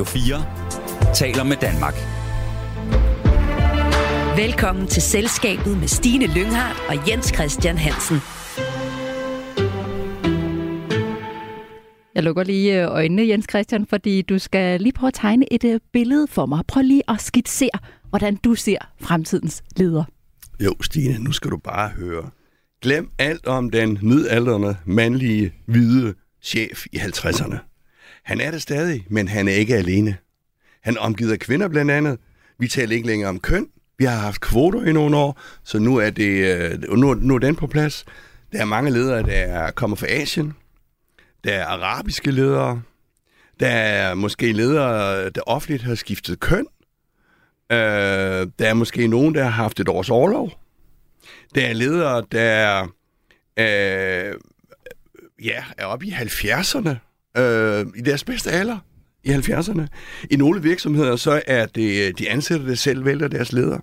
Radio 4 taler med Danmark. Velkommen til Selskabet med Stine Lynghardt og Jens Christian Hansen. Jeg lukker lige øh, øjnene, Jens Christian, fordi du skal lige prøve at tegne et øh, billede for mig. Prøv lige at skitsere, hvordan du ser fremtidens leder. Jo, Stine, nu skal du bare høre. Glem alt om den midaldrende, mandlige, hvide chef i 50'erne. Han er det stadig, men han er ikke alene. Han omgiver kvinder blandt andet. Vi taler ikke længere om køn. Vi har haft kvoter i nogle år, så nu er, det, øh, nu, nu er den på plads. Der er mange ledere, der kommer fra Asien. Der er arabiske ledere. Der er måske ledere, der offentligt har skiftet køn. Øh, der er måske nogen, der har haft et års overlov. Der er ledere, der øh, ja, er oppe i 70'erne, øh, i deres bedste alder i 70'erne. I nogle virksomheder, så er det øh, de ansatte, der selv vælger deres ledere.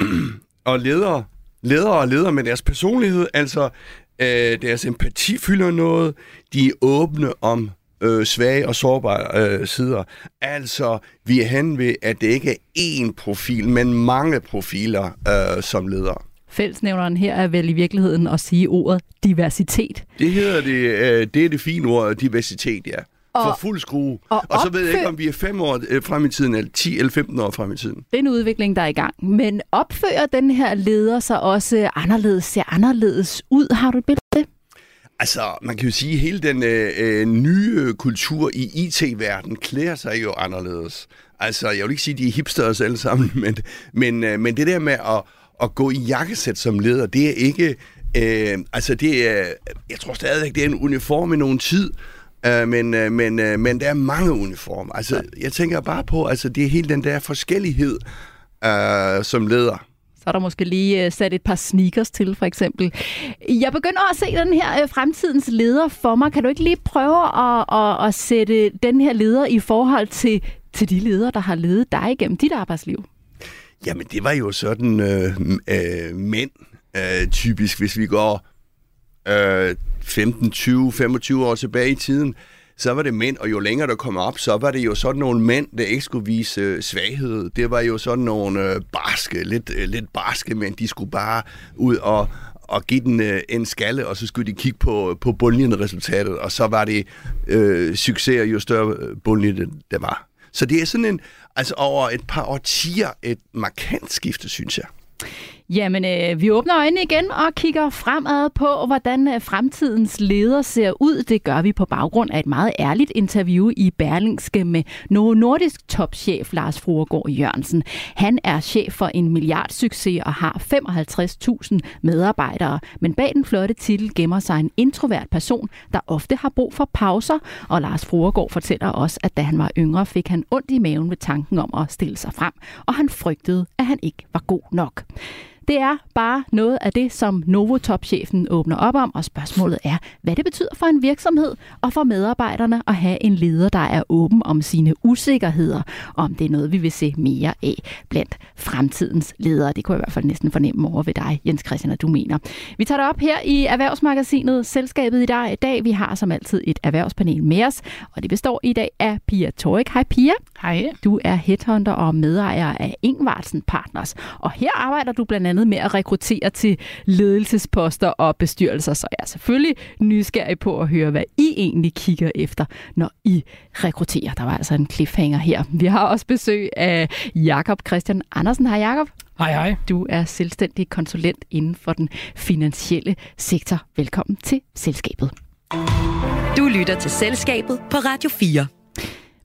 og ledere, ledere og ledere med deres personlighed, altså øh, deres empati fylder noget, de er åbne om øh, svage og sårbare øh, sider. Altså, vi er hen ved, at det ikke er én profil, men mange profiler øh, som ledere. Fællesnævneren her er vel i virkeligheden at sige ordet diversitet. Det hedder det, øh, det er det fine ord, diversitet, ja. Og, for fuld skrue. Og, og så ved jeg ikke, om vi er fem år øh, frem i tiden, eller 10 eller 15 år frem i tiden. Det er en udvikling, der er i gang. Men opfører den her leder sig også anderledes, ser anderledes ud? Har du et billede det? Altså, man kan jo sige, at hele den øh, øh nye kultur i IT-verdenen klæder sig jo anderledes. Altså, jeg vil ikke sige, at de er hipsters alle sammen, men, men, øh, men det der med at, at gå i jakkesæt som leder, det er ikke... Øh, altså, det er, jeg tror stadigvæk, det er en uniform i nogen tid, Uh, men, uh, men, uh, men der er mange uniformer. Altså, jeg tænker bare på, altså, det er hele den der forskellighed uh, som leder. Så er der måske lige uh, sat et par sneakers til, for eksempel. Jeg begynder at se den her uh, fremtidens leder for mig. Kan du ikke lige prøve at, at, at sætte den her leder i forhold til, til de ledere, der har ledet dig igennem dit arbejdsliv? Jamen, det var jo sådan øh, øh, mænd, øh, typisk, hvis vi går øh, 15, 20, 25 år tilbage i tiden, så var det mænd, og jo længere der kom op, så var det jo sådan nogle mænd, der ikke skulle vise øh, svaghed. Det var jo sådan nogle øh, barske, lidt, øh, lidt barske mænd, de skulle bare ud og, og give den øh, en skalle, og så skulle de kigge på, på bundlinjen resultatet, og så var det øh, succes, jo større øh, bundlinje det var. Så det er sådan en, altså over et par årtier, et markant skifte, synes jeg. Jamen, øh, vi åbner øjnene igen og kigger fremad på, hvordan øh, fremtidens leder ser ud. Det gør vi på baggrund af et meget ærligt interview i Berlingske med Novo Nordisk topchef Lars Fruergaard Jørgensen. Han er chef for en milliardsucces og har 55.000 medarbejdere. Men bag den flotte titel gemmer sig en introvert person, der ofte har brug for pauser. Og Lars Fruergaard fortæller også, at da han var yngre, fik han ondt i maven ved tanken om at stille sig frem. Og han frygtede, at han ikke var god nok. Det er bare noget af det, som Novotop-chefen åbner op om, og spørgsmålet er, hvad det betyder for en virksomhed og for medarbejderne at have en leder, der er åben om sine usikkerheder, og om det er noget, vi vil se mere af blandt fremtidens ledere. Det kunne jeg i hvert fald næsten fornemme over ved dig, Jens Christian, at du mener. Vi tager det op her i Erhvervsmagasinet Selskabet i dag. I dag vi har som altid et erhvervspanel med os, og det består i dag af Pia Torik. Hej Pia. Hej. Du er headhunter og medejer af Ingvartsen Partners, og her arbejder du blandt andet med at rekruttere til ledelsesposter og bestyrelser. Så jeg er selvfølgelig nysgerrig på at høre, hvad I egentlig kigger efter, når I rekrutterer. Der var altså en cliffhanger her. Vi har også besøg af Jakob Christian Andersen. Hej Jakob. Hej hej. Du er selvstændig konsulent inden for den finansielle sektor. Velkommen til Selskabet. Du lytter til Selskabet på Radio 4.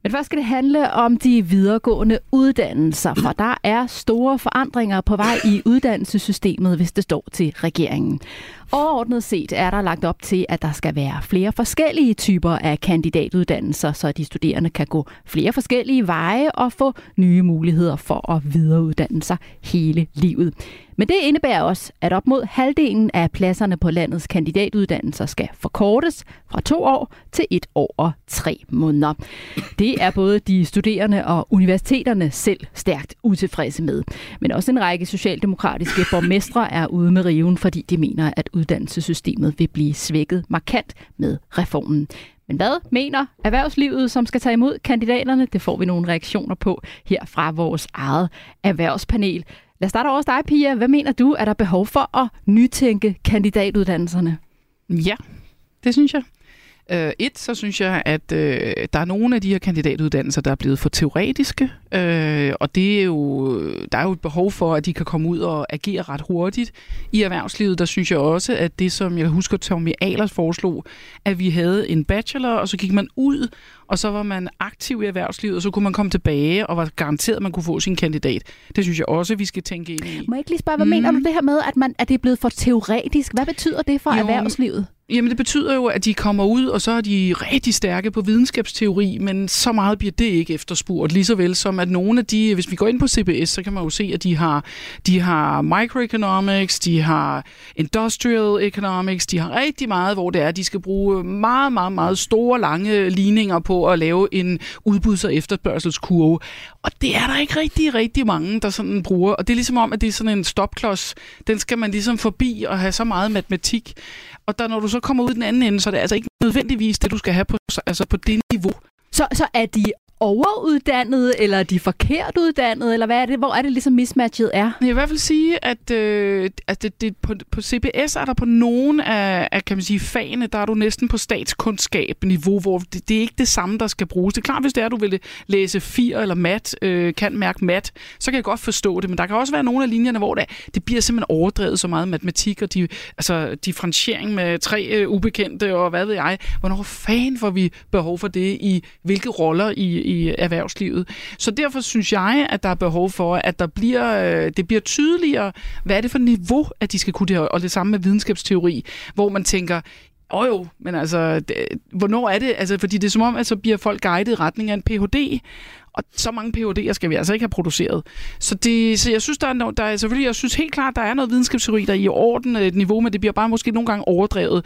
Men først skal det handle om de videregående uddannelser, for der er store forandringer på vej i uddannelsessystemet, hvis det står til regeringen. Overordnet set er der lagt op til, at der skal være flere forskellige typer af kandidatuddannelser, så de studerende kan gå flere forskellige veje og få nye muligheder for at videreuddanne sig hele livet. Men det indebærer også, at op mod halvdelen af pladserne på landets kandidatuddannelser skal forkortes fra to år til et år og tre måneder. Det er både de studerende og universiteterne selv stærkt utilfredse med. Men også en række socialdemokratiske borgmestre er ude med riven, fordi de mener, at uddannelsessystemet vil blive svækket markant med reformen. Men hvad mener erhvervslivet, som skal tage imod kandidaterne? Det får vi nogle reaktioner på her fra vores eget erhvervspanel. Lad os starte over hos dig, Pia. Hvad mener du, er der behov for at nytænke kandidatuddannelserne? Ja, det synes jeg. Uh, et, så synes jeg, at uh, der er nogle af de her kandidatuddannelser, der er blevet for teoretiske, uh, og det er jo, der er jo et behov for, at de kan komme ud og agere ret hurtigt. I erhvervslivet, der synes jeg også, at det, som jeg husker, Tommy Ahlers foreslog, at vi havde en bachelor, og så gik man ud, og så var man aktiv i erhvervslivet, og så kunne man komme tilbage, og var garanteret, at man kunne få sin kandidat. Det synes jeg også, vi skal tænke ind i. Må jeg ikke lige spørge, hvad mm. mener du det her med, at, man, at det er blevet for teoretisk? Hvad betyder det for jo, erhvervslivet? Jamen det betyder jo, at de kommer ud, og så er de rigtig stærke på videnskabsteori, men så meget bliver det ikke efterspurgt. Lige så vel som at nogle af de, hvis vi går ind på CBS, så kan man jo se, at de har, de har microeconomics, de har industrial economics, de har rigtig meget, hvor det er, at de skal bruge meget, meget, meget store, lange ligninger på at lave en udbuds- og efterspørgselskurve. Og det er der ikke rigtig, rigtig mange, der sådan bruger. Og det er ligesom om, at det er sådan en stopklods. Den skal man ligesom forbi og have så meget matematik. Og der, når du så kommer ud den anden ende, så er det altså ikke nødvendigvis det, du skal have på, altså på det niveau. Så, så er de overuddannede, eller de forkert uddannede, eller hvad er det? Hvor er det ligesom mismatchet er? Jeg vil i hvert fald sige, at, øh, at det, det, på, på CBS er der på nogen af, af kan man sige, fagene, der er du næsten på statskundskab-niveau, hvor det, det er ikke det samme, der skal bruges. Det er klart, hvis det er, at du vil læse FIR eller mat, øh, kan mærke mat, så kan jeg godt forstå det, men der kan også være nogle af linjerne, hvor det, det bliver simpelthen overdrevet så meget matematik og de, altså, differentiering med tre øh, ubekendte og hvad ved jeg. Hvornår fanden får vi behov for det i hvilke roller i, i erhvervslivet. Så derfor synes jeg, at der er behov for, at der bliver, øh, det bliver tydeligere, hvad er det for niveau, at de skal kunne det her, og det samme med videnskabsteori, hvor man tænker, Åh oh, jo, men altså, det, hvornår er det? Altså, fordi det er som om, at så bliver folk guidet i retning af en Ph.D., og så mange Ph.D.'er skal vi altså ikke have produceret. Så, det, så jeg synes, der er, no, der er selvfølgelig, jeg synes helt klart, der er noget videnskabsteori, der er i orden øh, et niveau, men det bliver bare måske nogle gange overdrevet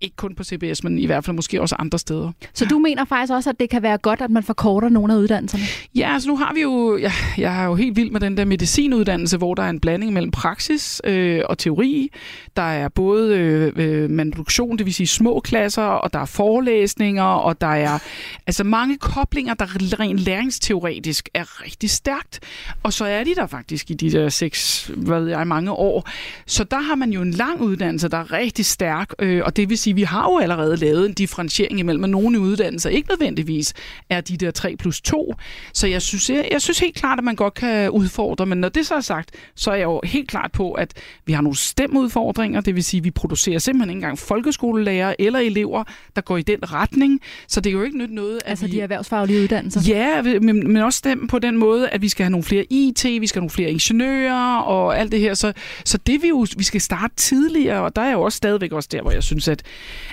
ikke kun på CBS, men i hvert fald måske også andre steder. Så du mener faktisk også, at det kan være godt, at man forkorter nogle af uddannelserne? Ja, altså nu har vi jo, jeg, jeg er jo helt vild med den der medicinuddannelse, hvor der er en blanding mellem praksis øh, og teori. Der er både øh, øh manduktion, det vil sige små klasser, og der er forelæsninger, og der er altså mange koblinger, der rent læringsteoretisk er rigtig stærkt. Og så er de der faktisk i de der seks, hvad ved jeg, mange år. Så der har man jo en lang uddannelse, der er rigtig stærk, øh, og det vil sige, sige, vi har jo allerede lavet en differentiering imellem, at nogle uddannelser ikke nødvendigvis er de der 3 plus 2. Så jeg synes, jeg, jeg synes helt klart, at man godt kan udfordre, men når det så er sagt, så er jeg jo helt klart på, at vi har nogle stemudfordringer, det vil sige, at vi producerer simpelthen ikke engang folkeskolelærer eller elever, der går i den retning, så det er jo ikke nyt noget, at Altså vi... de erhvervsfaglige uddannelser? Ja, men, men også dem på den måde, at vi skal have nogle flere IT, vi skal have nogle flere ingeniører og alt det her, så, så det vi jo, vi skal starte tidligere, og der er jo også stadigvæk også der, hvor jeg synes, at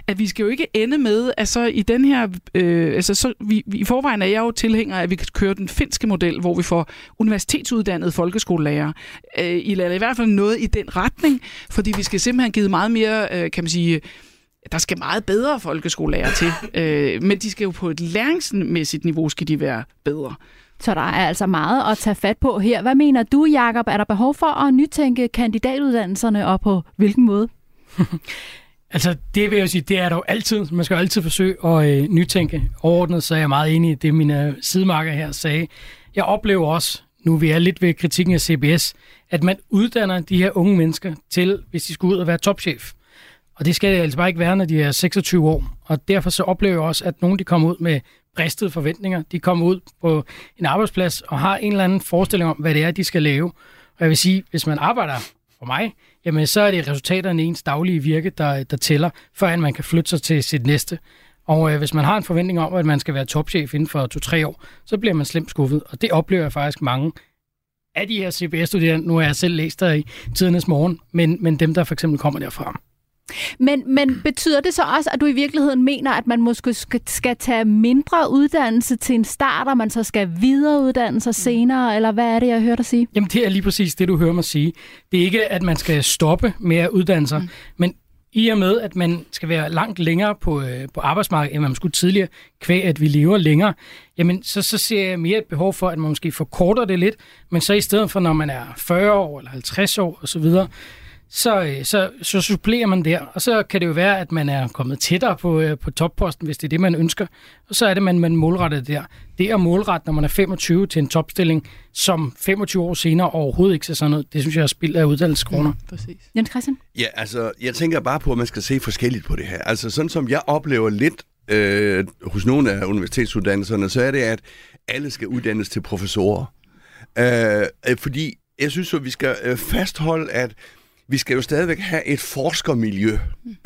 at vi skal jo ikke ende med, at så i den her, øh, altså så, vi, vi, i forvejen er jeg jo tilhænger af, at vi kan køre den finske model, hvor vi får universitetsuddannede folkeskolelærer. Øh, I lader i hvert fald noget i den retning, fordi vi skal simpelthen give meget mere, øh, kan man sige, der skal meget bedre folkeskolelærer til, øh, men de skal jo på et læringsmæssigt niveau skal de være bedre. Så der er altså meget at tage fat på her. Hvad mener du, Jakob? Er der behov for at nytænke kandidatuddannelserne, og på hvilken måde? Altså, det vil jeg sige, det er der jo altid. Man skal jo altid forsøge at øh, nytænke. Overordnet så er jeg meget enig i det, mine sidemarker her sagde. Jeg oplever også, nu vi er lidt ved kritikken af CBS, at man uddanner de her unge mennesker til, hvis de skal ud og være topchef. Og det skal det altså bare ikke være, når de er 26 år. Og derfor så oplever jeg også, at nogle de kommer ud med bristede forventninger. De kommer ud på en arbejdsplads og har en eller anden forestilling om, hvad det er, de skal lave. Og jeg vil sige, hvis man arbejder for mig, jamen så er det resultaterne i ens daglige virke, der, der tæller, før man kan flytte sig til sit næste. Og øh, hvis man har en forventning om, at man skal være topchef inden for to-tre år, så bliver man slemt skuffet. Og det oplever jeg faktisk mange af de her CBS-studerende. Nu har jeg selv læst der i tidernes morgen, men, men dem, der for eksempel kommer derfra. Men, men betyder det så også, at du i virkeligheden mener, at man måske skal, skal tage mindre uddannelse til en start, og man så skal videreuddanne sig senere, eller hvad er det, jeg hører dig sige? Jamen, det er lige præcis det, du hører mig sige. Det er ikke, at man skal stoppe med at uddanne sig, mm. men i og med, at man skal være langt længere på, øh, på arbejdsmarkedet, end man skulle tidligere, kvæg at vi lever længere, jamen så, så ser jeg mere et behov for, at man måske forkorter det lidt, men så i stedet for, når man er 40 år eller 50 år osv., så, øh, så, så supplerer man der, og så kan det jo være, at man er kommet tættere på, øh, på topposten, hvis det er det, man ønsker, og så er det, man, man målretter det der. Det at målrette, når man er 25 til en topstilling, som 25 år senere overhovedet ikke ser sådan ud, det synes jeg er spild af uddannelseskroner. Mm, præcis. Jens Christian? Ja, altså, jeg tænker bare på, at man skal se forskelligt på det her. Altså, sådan som jeg oplever lidt øh, hos nogle af universitetsuddannelserne, så er det, at alle skal uddannes til professorer. Øh, øh, fordi jeg synes jo, vi skal øh, fastholde, at vi skal jo stadigvæk have et forskermiljø.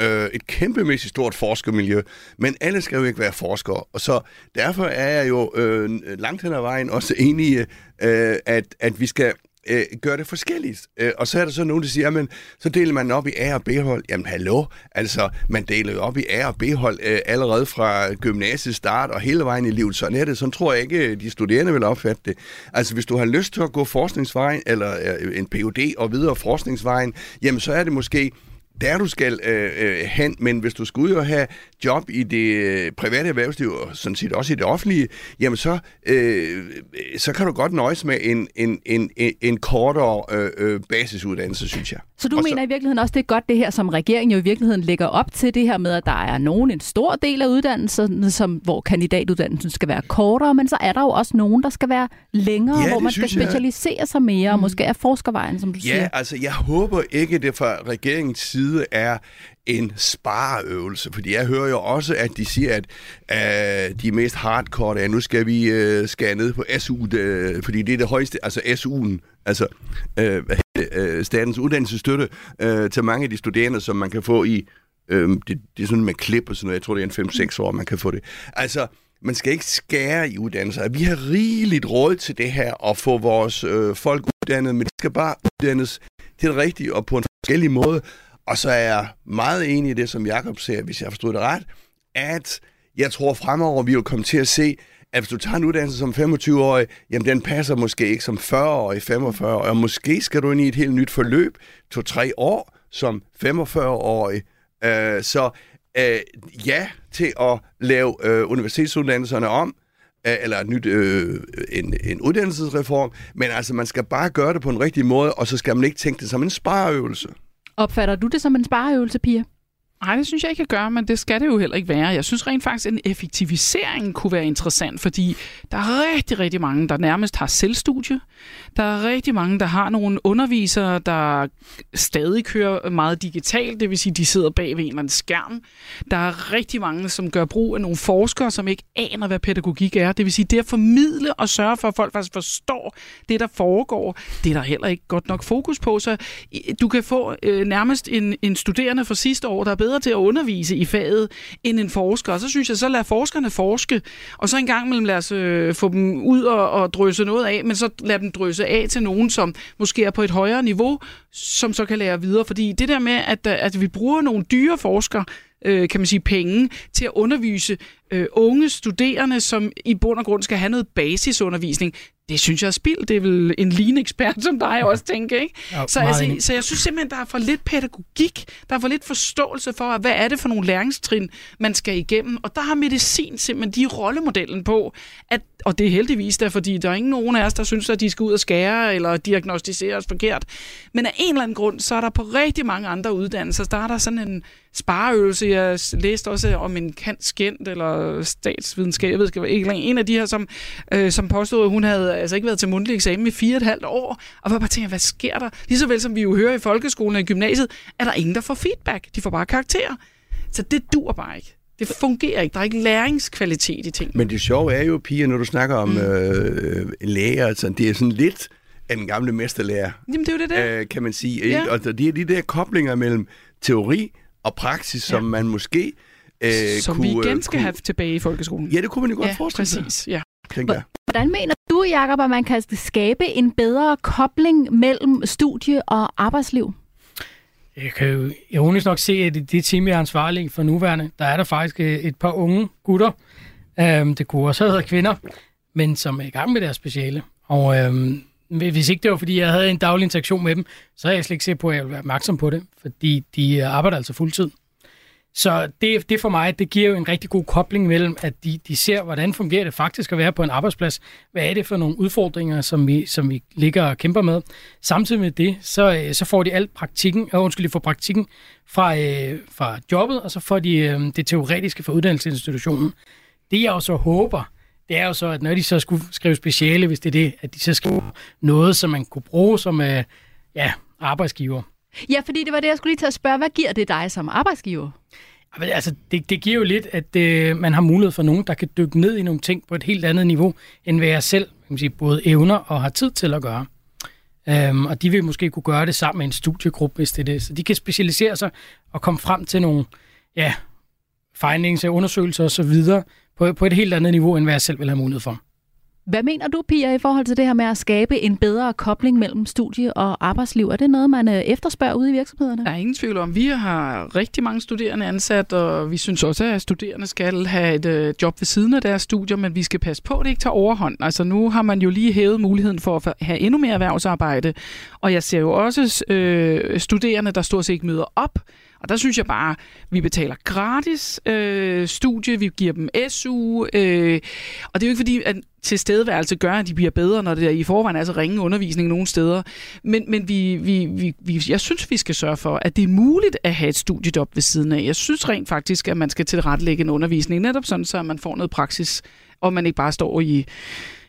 Øh, et kæmpemæssigt stort forskermiljø. Men alle skal jo ikke være forskere. Og så derfor er jeg jo øh, langt hen ad vejen også enig, øh, at, at vi skal øh, gør det forskelligt. Øh, og så er der så nogen, der siger, men så deler man op i A- og B-hold. Jamen hallo, altså man deler jo op i A- og B-hold øh, allerede fra gymnasiet start og hele vejen i livet. Sådan er det. Sådan tror jeg ikke, øh, de studerende vil opfatte det. Altså hvis du har lyst til at gå forskningsvejen, eller øh, en PhD og videre forskningsvejen, jamen så er det måske der du skal øh, øh, hen, men hvis du skal ud og have job i det øh, private erhvervsliv, og sådan set også i det offentlige, jamen så, øh, så kan du godt nøjes med en, en, en, en, kortere øh, øh, basisuddannelse, synes jeg. Så du Og så- mener i virkeligheden også, det er godt det her, som regeringen jo i virkeligheden lægger op til det her med, at der er nogen, en stor del af uddannelsen, som, hvor kandidatuddannelsen skal være kortere, men så er der jo også nogen, der skal være længere, Ja, hvor man skal synes jeg. specialisere sig mere, og måske er forskervejen, som du Ja, siger. altså jeg håber ikke, det fra regeringens side er en spareøvelse, fordi jeg hører jo også, at de siger, at øh, de mest hardcore er, nu skal vi øh, skære ned på SU, øh, fordi det er det højeste, altså SU'en, altså øh, hvad hedder det, øh, statens uddannelsesstøtte øh, til mange af de studerende, som man kan få i, øh, det, det er sådan med klip og sådan noget, jeg tror det er en 5-6 år, man kan få det. Altså, man skal ikke skære i uddannelser. Vi har rigeligt råd til det her og få vores øh, folk uddannet, men de skal bare uddannes til det rigtige og på en forskellig måde. Og så er jeg meget enig i det, som Jakob siger, hvis jeg forstod det ret, at jeg tror fremover, vi vil komme til at se, at hvis du tager en uddannelse som 25-årig, jamen den passer måske ikke som 40-årig, 45 og måske skal du ind i et helt nyt forløb, to-tre år som 45-årig. Øh, så øh, ja til at lave øh, universitetsuddannelserne om, øh, eller et nyt, øh, en, en uddannelsesreform, men altså man skal bare gøre det på en rigtig måde, og så skal man ikke tænke det som en spareøvelse. Opfatter du det som en spareøvelse, Pia? Nej, det synes jeg ikke, jeg gør, men det skal det jo heller ikke være. Jeg synes rent faktisk, at en effektivisering kunne være interessant, fordi der er rigtig, rigtig mange, der nærmest har selvstudie. Der er rigtig mange, der har nogle undervisere, der stadig kører meget digitalt, det vil sige, de sidder bag ved en eller anden skærm. Der er rigtig mange, som gør brug af nogle forskere, som ikke aner, hvad pædagogik er. Det vil sige, det at formidle og sørge for, at folk faktisk forstår det, der foregår, det er der heller ikke godt nok fokus på. Så øh, du kan få øh, nærmest en, en studerende fra sidste år, der er bedre til at undervise i faget end en forsker. Og så synes jeg, så lad forskerne forske, og så en gang imellem lad os øh, få dem ud og, og drysse noget af, men så lad dem drysse af til nogen, som måske er på et højere niveau, som så kan lære videre. Fordi det der med, at, at vi bruger nogle dyre forskere, øh, kan man sige, penge til at undervise øh, unge studerende, som i bund og grund skal have noget basisundervisning, det synes jeg er spild. Det er vel en lignekspert som dig også, tænke, ikke? Ja, så, altså, enig. så jeg synes simpelthen, der er for lidt pædagogik, der er for lidt forståelse for, hvad er det for nogle læringstrin, man skal igennem. Og der har medicin simpelthen de rollemodellen på, at, og det er heldigvis der, fordi der er ingen nogen af os, der synes, at de skal ud og skære eller diagnostisere os forkert. Men af en eller anden grund, så er der på rigtig mange andre uddannelser, der er der sådan en spareøvelse. Jeg læste også om en kant skændt eller statsvidenskab, jeg ved ikke, ikke en af de her, som, øh, som påstod, at hun havde altså ikke været til mundtlig eksamen i fire og et halvt år. Og jeg bare tænker, hvad sker der? Lige så vel som vi jo hører i folkeskolen og i gymnasiet, er der ingen, der får feedback. De får bare karakterer. Så det dur bare ikke. Det fungerer ikke. Der er ikke læringskvalitet i ting. Men det sjove er jo, Pia, når du snakker om mm. øh, læger, altså, det er sådan lidt af den gamle mesterlærer, Jamen, det er jo det der. øh, kan man sige. Ja. Og det er de der koblinger mellem teori og praksis, som man måske øh, som kunne... vi igen øh, skal kunne, have tilbage i folkeskolen. Ja, det kunne man jo godt ja forestille sig, præcis. Ja. tænker jeg. Hvordan mener du, Jacob, at man kan skabe en bedre kobling mellem studie og arbejdsliv? Jeg kan jo ironisk nok se, at i det team, jeg er ansvarlig for nuværende, der er der faktisk øh, et par unge gutter. Øhm, det kunne også have været kvinder, men som er i gang med deres speciale. Og øhm, hvis ikke det var, fordi jeg havde en daglig interaktion med dem, så er jeg slet ikke sikker på, at jeg vil være opmærksom på det, fordi de arbejder altså fuldtid. Så det, det for mig, det giver jo en rigtig god kobling mellem, at de, de ser, hvordan fungerer det faktisk at være på en arbejdsplads. Hvad er det for nogle udfordringer, som vi, som vi ligger og kæmper med? Samtidig med det, så, øh, så får de alt praktikken, øh, undskyld, de får praktikken fra, øh, fra jobbet, og så får de øh, det teoretiske fra uddannelsesinstitutionen. Det jeg også håber, det er jo så, at når de så skulle skrive speciale, hvis det er det, at de så skriver noget, som man kunne bruge som øh, ja, arbejdsgiver. Ja, fordi det var det, jeg skulle lige til at spørge. Hvad giver det dig som arbejdsgiver? Ah, altså, det, det giver jo lidt, at øh, man har mulighed for nogen, der kan dykke ned i nogle ting på et helt andet niveau, end hvad jeg selv kan man sige, både evner og har tid til at gøre. Øhm, og de vil måske kunne gøre det sammen med en studiegruppe, hvis det er det. Så de kan specialisere sig og komme frem til nogle ja, findings, undersøgelser osv. På, på et helt andet niveau, end hvad jeg selv vil have mulighed for. Hvad mener du, Pia, i forhold til det her med at skabe en bedre kobling mellem studie og arbejdsliv? Er det noget, man øh, efterspørger ude i virksomhederne? Der er ingen tvivl om, vi har rigtig mange studerende ansat, og vi synes også, at studerende skal have et øh, job ved siden af deres studier, men vi skal passe på, at det ikke tager overhånd. Altså nu har man jo lige hævet muligheden for at have endnu mere erhvervsarbejde, og jeg ser jo også øh, studerende, der stort set ikke møder op, og der synes jeg bare, vi betaler gratis øh, studie, vi giver dem SU, øh, og det er jo ikke fordi, at tilstedeværelse gør, at de bliver bedre, når det er i forvejen er så ringe undervisning nogle steder. Men, men vi, vi, vi, vi, jeg synes, vi skal sørge for, at det er muligt at have et studiejob ved siden af. Jeg synes rent faktisk, at man skal tilrettelægge en undervisning, netop sådan, så man får noget praksis, og man ikke bare står i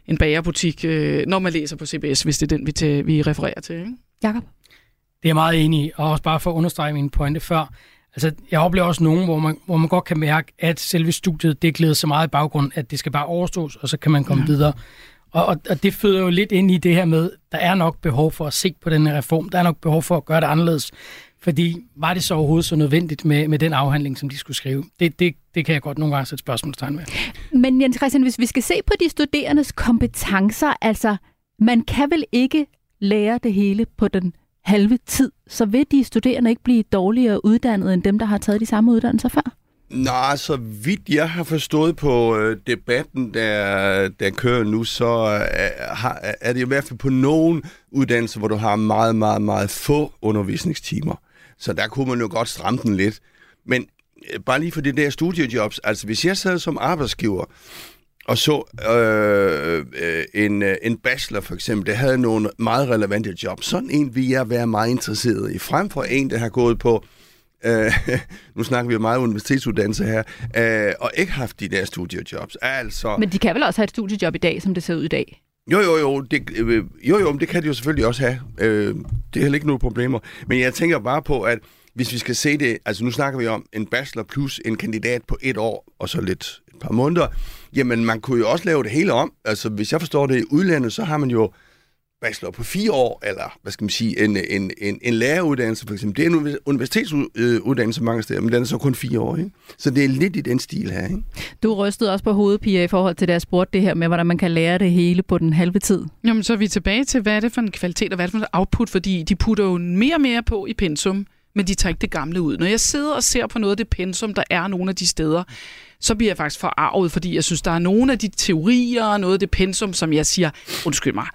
en bagerbutik, øh, når man læser på CBS, hvis det er den, vi, til, vi refererer til. Ikke? Jakob? Det er jeg meget enig i, og også bare for at understrege min pointe før. Altså, jeg oplever også nogen, hvor man, hvor man godt kan mærke, at selve studiet, det glæder så meget i baggrund, at det skal bare overstås, og så kan man komme ja. videre. Og, og, og det føder jo lidt ind i det her med, der er nok behov for at se på den reform. Der er nok behov for at gøre det anderledes. Fordi var det så overhovedet så nødvendigt med, med den afhandling, som de skulle skrive? Det, det, det kan jeg godt nogle gange sætte spørgsmålstegn med. Men Jens Christian, hvis vi skal se på de studerendes kompetencer, altså man kan vel ikke lære det hele på den halve tid, så vil de studerende ikke blive dårligere uddannet end dem, der har taget de samme uddannelser før? Nej, så vidt jeg har forstået på øh, debatten, der, der kører nu, så øh, har, er det i hvert fald på nogen uddannelser, hvor du har meget, meget, meget få undervisningstimer. Så der kunne man jo godt stramme den lidt. Men øh, bare lige for det der studiejobs, altså hvis jeg sad som arbejdsgiver, og så øh, øh, en, øh, en bachelor for eksempel, der havde nogle meget relevante jobs. Sådan en vil jeg være meget interesseret i, frem for en, der har gået på, øh, nu snakker vi jo meget universitetsuddannelse her, øh, og ikke haft de der studiejobs. Altså, Men de kan vel også have et studiejob i dag, som det ser ud i dag? Jo, jo, jo, det, øh, jo, jo, det kan de jo selvfølgelig også have. Øh, det er heller ikke nogen problemer. Men jeg tænker bare på, at hvis vi skal se det, altså nu snakker vi om en bachelor plus en kandidat på et år, og så lidt et par måneder, jamen man kunne jo også lave det hele om. Altså hvis jeg forstår det i udlandet, så har man jo bachelor på fire år, eller hvad skal man sige, en, en, en, en læreruddannelse for eksempel. Det er en universitetsuddannelse mange steder, men den er så kun fire år. Ikke? Så det er lidt i den stil her. Ikke? Du rystede også på hovedet, Pia, i forhold til deres spurgte det her med, hvordan man kan lære det hele på den halve tid. Jamen, så er vi tilbage til, hvad er det for en kvalitet, og hvad er det for en output, fordi de putter jo mere og mere på i pensum, men de tager ikke det gamle ud. Når jeg sidder og ser på noget af det pensum, der er nogle af de steder, så bliver jeg faktisk forarvet, fordi jeg synes, der er nogle af de teorier, og noget af det pensum, som jeg siger, undskyld mig,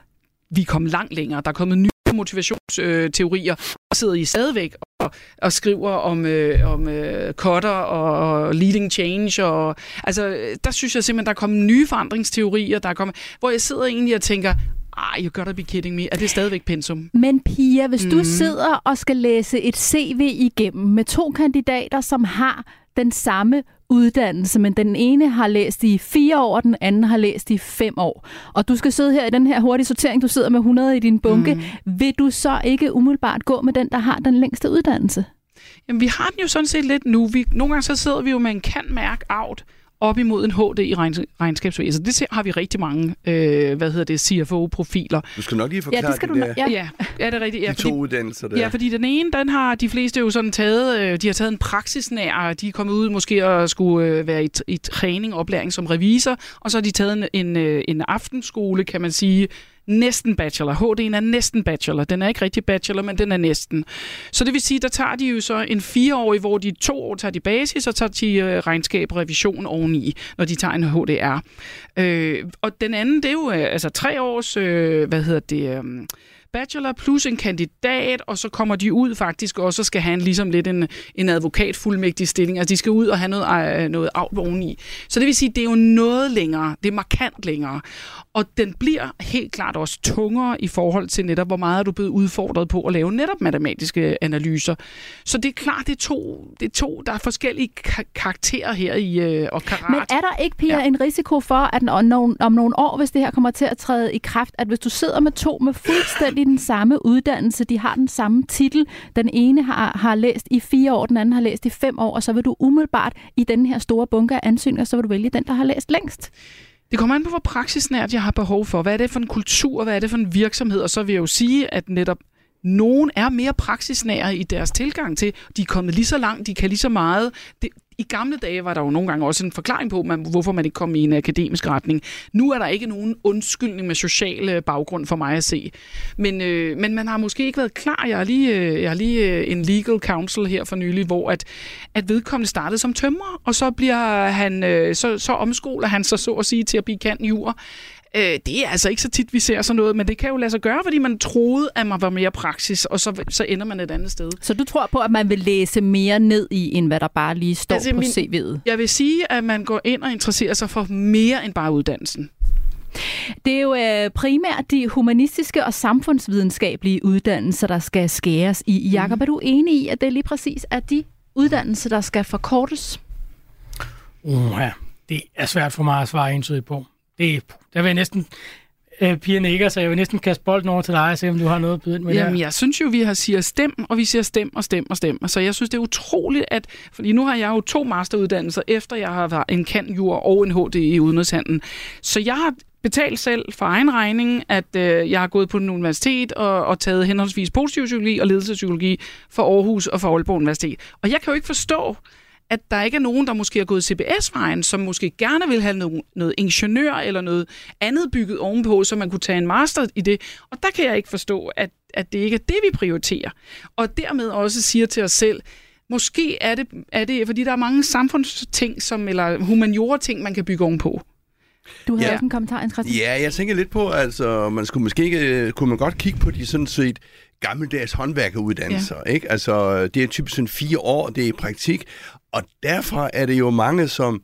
vi er kommet langt længere. Der er kommet nye motivationsteorier, og sidder I stadigvæk og, og skriver om, øh, om øh, cutter og leading change. Og, altså, øh, der synes jeg simpelthen, der er kommet nye forandringsteorier, der er kommet, hvor jeg sidder egentlig og tænker, ej, you gotta be kidding me. Er det stadigvæk pensum? Men Pia, hvis mm. du sidder og skal læse et CV igennem med to kandidater, som har den samme uddannelse, men den ene har læst i fire år, og den anden har læst i fem år. Og du skal sidde her i den her hurtige sortering, du sidder med 100 i din bunke. Mm. Vil du så ikke umiddelbart gå med den, der har den længste uddannelse? Jamen, vi har den jo sådan set lidt nu. Vi, nogle gange så sidder vi jo med en kan-mærke out, op imod en HD i regnskabsvæsen. Det har vi rigtig mange, øh, hvad hedder det, CFO-profiler. Du skal nok lige forklare ja, det, skal det du der. Ja. ja, er det rigtigt? Ja, de to fordi, uddannelser der. Ja, fordi den ene, den har de fleste jo sådan taget, øh, de har taget en praksisnær, de er kommet ud måske og skulle øh, være i, i træning og oplæring som revisor, og så har de taget en, en, øh, en aftenskole, kan man sige, næsten bachelor. HD'en er næsten bachelor. Den er ikke rigtig bachelor, men den er næsten. Så det vil sige, der tager de jo så en fireårig, hvor de to år tager de basis, og tager de øh, regnskab og revision oveni, når de tager en HDR. Øh, og den anden, det er jo øh, altså tre års, øh, hvad hedder det... Øh, bachelor plus en kandidat, og så kommer de ud faktisk også og skal have en, ligesom lidt en, en advokatfuldmægtig stilling. Altså de skal ud og have noget, øh, noget af oveni. Så det vil sige, det er jo noget længere. Det er markant længere. Og den bliver helt klart også tungere i forhold til netop, hvor meget er du blevet udfordret på at lave netop matematiske analyser. Så det er klart, det er to, det er to der er forskellige ka- karakterer her i øh, og karat. Men er der ikke, Pia, Ja. ja. en risiko for, at om nogle, om nogle år, hvis det her kommer til at træde i kraft, at hvis du sidder med to med fuldstændig den samme uddannelse, de har den samme titel, den ene har, har læst i fire år, den anden har læst i fem år, og så vil du umiddelbart i den her store bunke af ansøgninger, så vil du vælge den, der har læst længst. Det kommer an på, hvor praksisnært jeg har behov for. Hvad er det for en kultur? Hvad er det for en virksomhed? Og så vil jeg jo sige, at netop nogen er mere praksisnære i deres tilgang til. De er kommet lige så langt, de kan lige så meget. Det, I gamle dage var der jo nogle gange også en forklaring på, man, hvorfor man ikke kom i en akademisk retning. Nu er der ikke nogen undskyldning med social øh, baggrund for mig at se. Men, øh, men man har måske ikke været klar. Jeg har lige, øh, jeg har lige øh, en legal counsel her for nylig, hvor at, at vedkommende startede som tømrer, og så bliver han, øh, så, så omskoler han sig så at sige til at blive kant jur. Øh, det er altså ikke så tit, vi ser sådan noget, men det kan jo lade sig gøre, fordi man troede, at man var mere praksis, og så, så ender man et andet sted. Så du tror på, at man vil læse mere ned i, end hvad der bare lige står Altså, på min- CV'et? Jeg vil sige, at man går ind og interesserer sig for mere end bare uddannelsen. Det er jo øh, primært de humanistiske og samfundsvidenskabelige uddannelser, der skal skæres i. Jakob, er du enig i, at det lige præcis er de uddannelser, der skal forkortes? Uh, ja. Det er svært for mig at svare entydigt på. Det, der vil jeg næsten... Øh, Pia nikker, så jeg vil næsten kaste bolden over til dig og se, om du har noget at byde ind med Jamen, der. jeg synes jo, vi har siger stem, og vi siger stem og stem og stem. Så jeg synes, det er utroligt, at... Fordi nu har jeg jo to masteruddannelser, efter jeg har været en kandjur og en HD i udenrigshandlen. Så jeg har betalt selv for egen regning, at øh, jeg har gået på en universitet og, og taget henholdsvis positiv psykologi og ledelsespsykologi for Aarhus og for Aalborg Universitet. Og jeg kan jo ikke forstå, at der ikke er nogen, der måske har gået CBS-vejen, som måske gerne vil have noget, noget ingeniør eller noget andet bygget ovenpå, så man kunne tage en master i det. Og der kan jeg ikke forstå, at, at det ikke er det, vi prioriterer. Og dermed også siger til os selv, måske er det, er det fordi der er mange samfundsting, som, eller humaniora-ting, man kan bygge ovenpå. Du har Ja. også en kommentar, Christian. Ja, jeg tænker lidt på, altså, man skulle måske ikke, kunne man godt kigge på de sådan set gammeldags håndværkeruddannelser, ja. ikke? Altså, det er typisk sådan fire år, det er i praktik, og derfor er det jo mange, som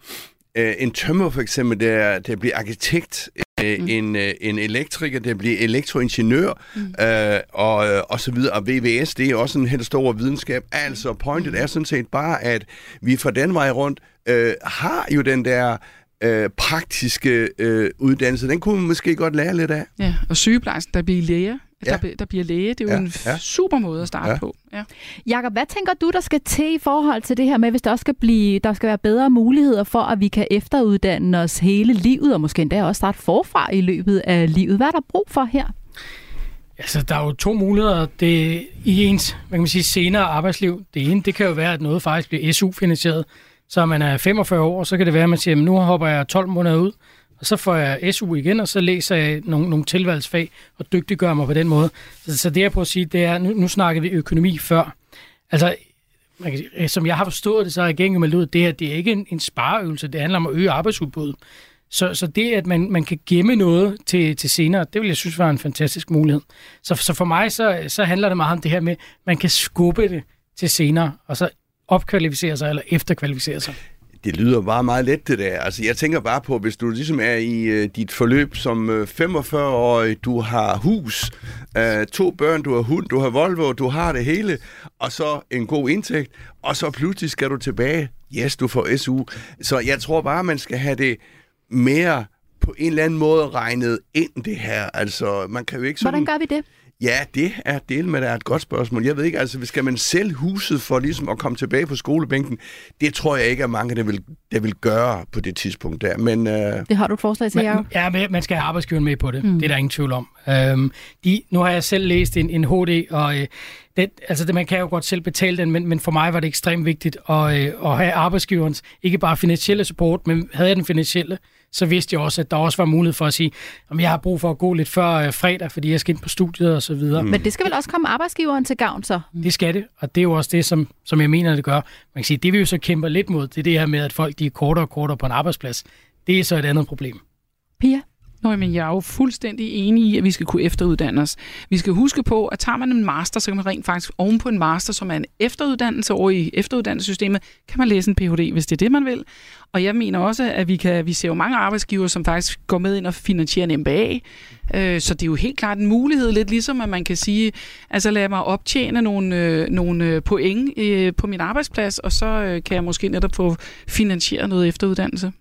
øh, en tømmer for eksempel, der, der bliver arkitekt, øh, mm. en, øh, en elektriker, der bliver elektroingeniør, mm. øh, og, øh, og så videre. Og VVS, det er også en helt stor videnskab. Altså, pointet er sådan set bare, at vi fra den vej rundt øh, har jo den der øh, praktiske øh, uddannelse. Den kunne man måske godt lære lidt af. Ja, og sygeplejersken, der bliver læge. Ja. Der, der bliver læge, det er jo Ja, en ja. super måde at starte ja. på. Ja. Jakob, hvad tænker du, der skal til i forhold til det her med, hvis der også skal, blive, der skal være bedre muligheder for, at vi kan efteruddanne os hele livet, og måske endda også starte forfra i løbet af livet? Hvad er der brug for her? Altså, der er jo to muligheder det, i ens hvad kan man sige, senere arbejdsliv. Det ene, det kan jo være, at noget faktisk bliver SU-finansieret. Så man er 45 år, så kan det være, at man siger, at nu hopper jeg 12 måneder ud, og så får jeg SU igen, og så læser jeg nogle, nogle tilvalgsfag og dygtiggør mig på den måde. Så, så det jeg på at sige, det er, nu, nu snakker vi økonomi før. Altså, man kan sige, øh, som jeg har forstået det, så er regeringen meldt ud, at det her det er ikke en, en spareøvelse, det handler om at øge arbejdsudbuddet. Så, så det, at man, man kan gemme noget til, til senere, det vil jeg synes var en fantastisk mulighed. Så, så for mig, så, så handler det meget om det her med, at man kan skubbe det til senere, og så opkvalificere sig eller efterkvalificere sig. Det lyder bare meget let, det der. Altså, jeg tænker bare på, hvis du ligesom er i øh, dit forløb som øh, 45-årig, du har hus, øh, to børn, du har hund, du har Volvo, du har det hele, og så en god indtægt, og så pludselig skal du tilbage. Yes, du får SU. Så jeg tror bare, man skal have det mere på en eller anden måde regnet ind, det her. Altså, man kan jo ikke sådan... Hvordan gør vi det? Ja, det er del med, det er et godt spørgsmål. Jeg ved ikke, altså skal man sælge huset for ligesom at komme tilbage på skolebænken? Det tror jeg ikke er mange, der vil, der vil gøre på det tidspunkt der. Men øh, Det har du et forslag til, Jacob? Ja, men man skal have arbejdsgiveren med på det. Mm. Det er der ingen tvivl om. Øhm, de, nu har jeg selv læst en, en HD, og øh, det, altså det, man kan jo godt selv betale den, men, men for mig var det ekstremt vigtigt at, øh, at have arbejdsgiverens, ikke bare finansielle support, men havde jeg den finansielle, så vidste jeg også, at der også var mulighed for at sige, om jeg har brug for at gå lidt før øh, fredag, fordi jeg skal ind på studiet og så videre. Mm. Men det skal vel også komme arbejdsgiveren til gavn, så? Det skal det, og det er jo også det, som, som jeg mener, det gør. Man kan sige, det vi jo så kæmper lidt mod, det er det her med, at folk de er kortere og kortere på en arbejdsplads. Det er så et andet problem. Pia? Nå, men jeg er jo fuldstændig enig i, at vi skal kunne efteruddanne os. Vi skal huske på, at tager man en master, så kan man rent faktisk oven på en master, som er en efteruddannelse over i efteruddannelsessystemet, kan man læse en Ph.D., hvis det er det, man vil. Og jeg mener også, at vi, kan, vi ser jo mange arbejdsgiver, som faktisk går med ind og finansierer en MBA. Øh, så det er jo helt klart en mulighed, lidt ligesom at man kan sige, altså lad mig optjene nogle, øh, nogle øh, point øh, på min arbejdsplads, og så øh, kan jeg måske netop få finansieret noget efteruddannelse.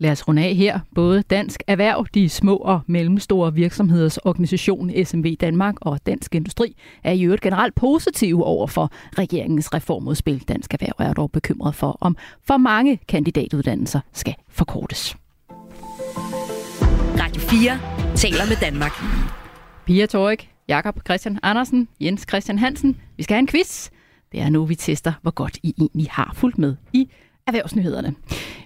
Lad os runde af her. Både Dansk Erhverv, de små og mellemstore virksomheders organisation SMV Danmark og Dansk Industri er i øvrigt generelt positive over for regeringens reformudspil. Dansk Erhverv er dog bekymret for, om for mange kandidatuddannelser skal forkortes. Radio 4 taler med Danmark. Pia Torik, Jakob Christian Andersen, Jens Christian Hansen. Vi skal have en quiz. Det er nu, vi tester, hvor godt I egentlig har fulgt med i erhvervsnyhederne.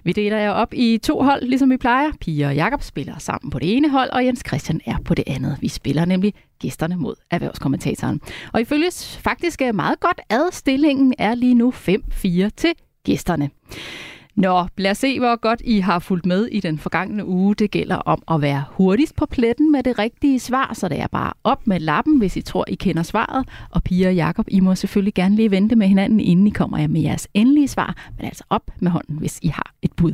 Vi deler jer op i to hold, ligesom vi plejer. Pia og Jakob spiller sammen på det ene hold, og Jens Christian er på det andet. Vi spiller nemlig gæsterne mod erhvervskommentatoren. Og ifølge faktisk er meget godt ad, stillingen er lige nu 5-4 til gæsterne. Nå, lad os se, hvor godt I har fulgt med i den forgangne uge. Det gælder om at være hurtigst på pletten med det rigtige svar, så det er bare op med lappen, hvis I tror, I kender svaret. Og Pia og Jakob, I må selvfølgelig gerne lige vente med hinanden, inden I kommer med jeres endelige svar, men altså op med hånden, hvis I har et bud.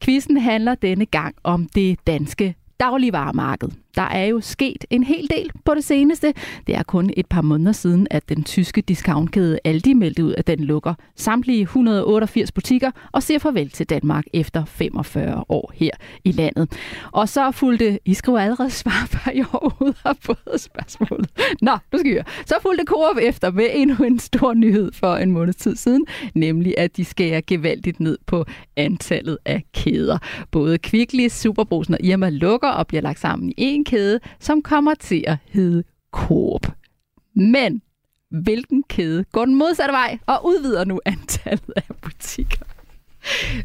Quizzen handler denne gang om det danske dagligvaremarked. Der er jo sket en hel del på det seneste. Det er kun et par måneder siden, at den tyske discountkæde Aldi meldte ud, at den lukker samtlige 188 butikker og siger farvel til Danmark efter 45 år her i landet. Og så fulgte, I skriver allerede svar, før I overhovedet har fået spørgsmålet. Nå, nu skal I høre. Så fulgte Coop efter med endnu en stor nyhed for en måneds tid siden, nemlig at de skærer gevaldigt ned på antallet af kæder. Både Kvickly, Superbrusen og Irma lukker og bliver lagt sammen i en kæde, som kommer til at hedde Coop. Men hvilken kæde går den modsatte vej og udvider nu antallet af butikker?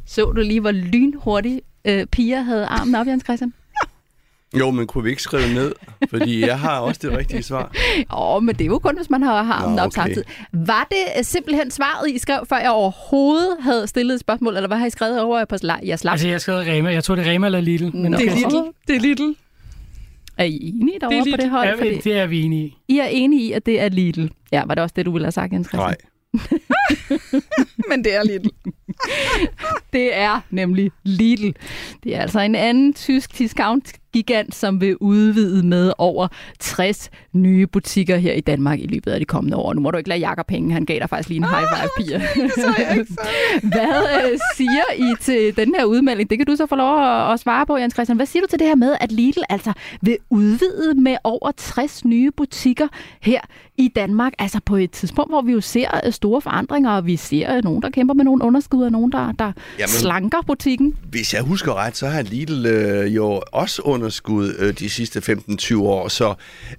Så du lige, hvor lynhurtigt øh, Pia havde armen op, Jens Christian? Jo, men kunne vi ikke skrive ned? Fordi jeg har også det rigtige svar. Åh, men det er jo kun, hvis man har armen Nå, op okay. samtidig. Var det øh, simpelthen svaret, I skrev, før jeg overhovedet havde stillet et spørgsmål, eller hvad har I skrevet over på jeres lap? Altså, jeg har skrevet Rema. Jeg tror, det er Rema eller Lidl. Men okay. Det er Lidl. Det er Lidl. Er I enige derovre Det er på det hold? Ja, Fordi det er vi enige i. I er enige i, at det er Lidl. Ja, var det også det, du ville have sagt, Jens Christian? Nej. Men det er Lidl. Det er nemlig Lidl. Det er altså en anden tysk discount-gigant, som vil udvide med over 60 nye butikker her i Danmark i løbet af de kommende år. Nu må du ikke lade Jakob penge, han gav dig faktisk lige en high five, Pia. Hvad øh, siger I til den her udmelding? Det kan du så få lov at, at svare på, Jens Christian. Hvad siger du til det her med, at Lidl altså vil udvide med over 60 nye butikker her i Danmark? Altså på et tidspunkt, hvor vi jo ser øh, store forandringer, og vi ser øh, nogen, der kæmper med nogle underskud, og nogen, der, der Jamen- slanker butikken. Hvis jeg husker ret, så har Lidl øh, jo også underskud øh, de sidste 15-20 år, så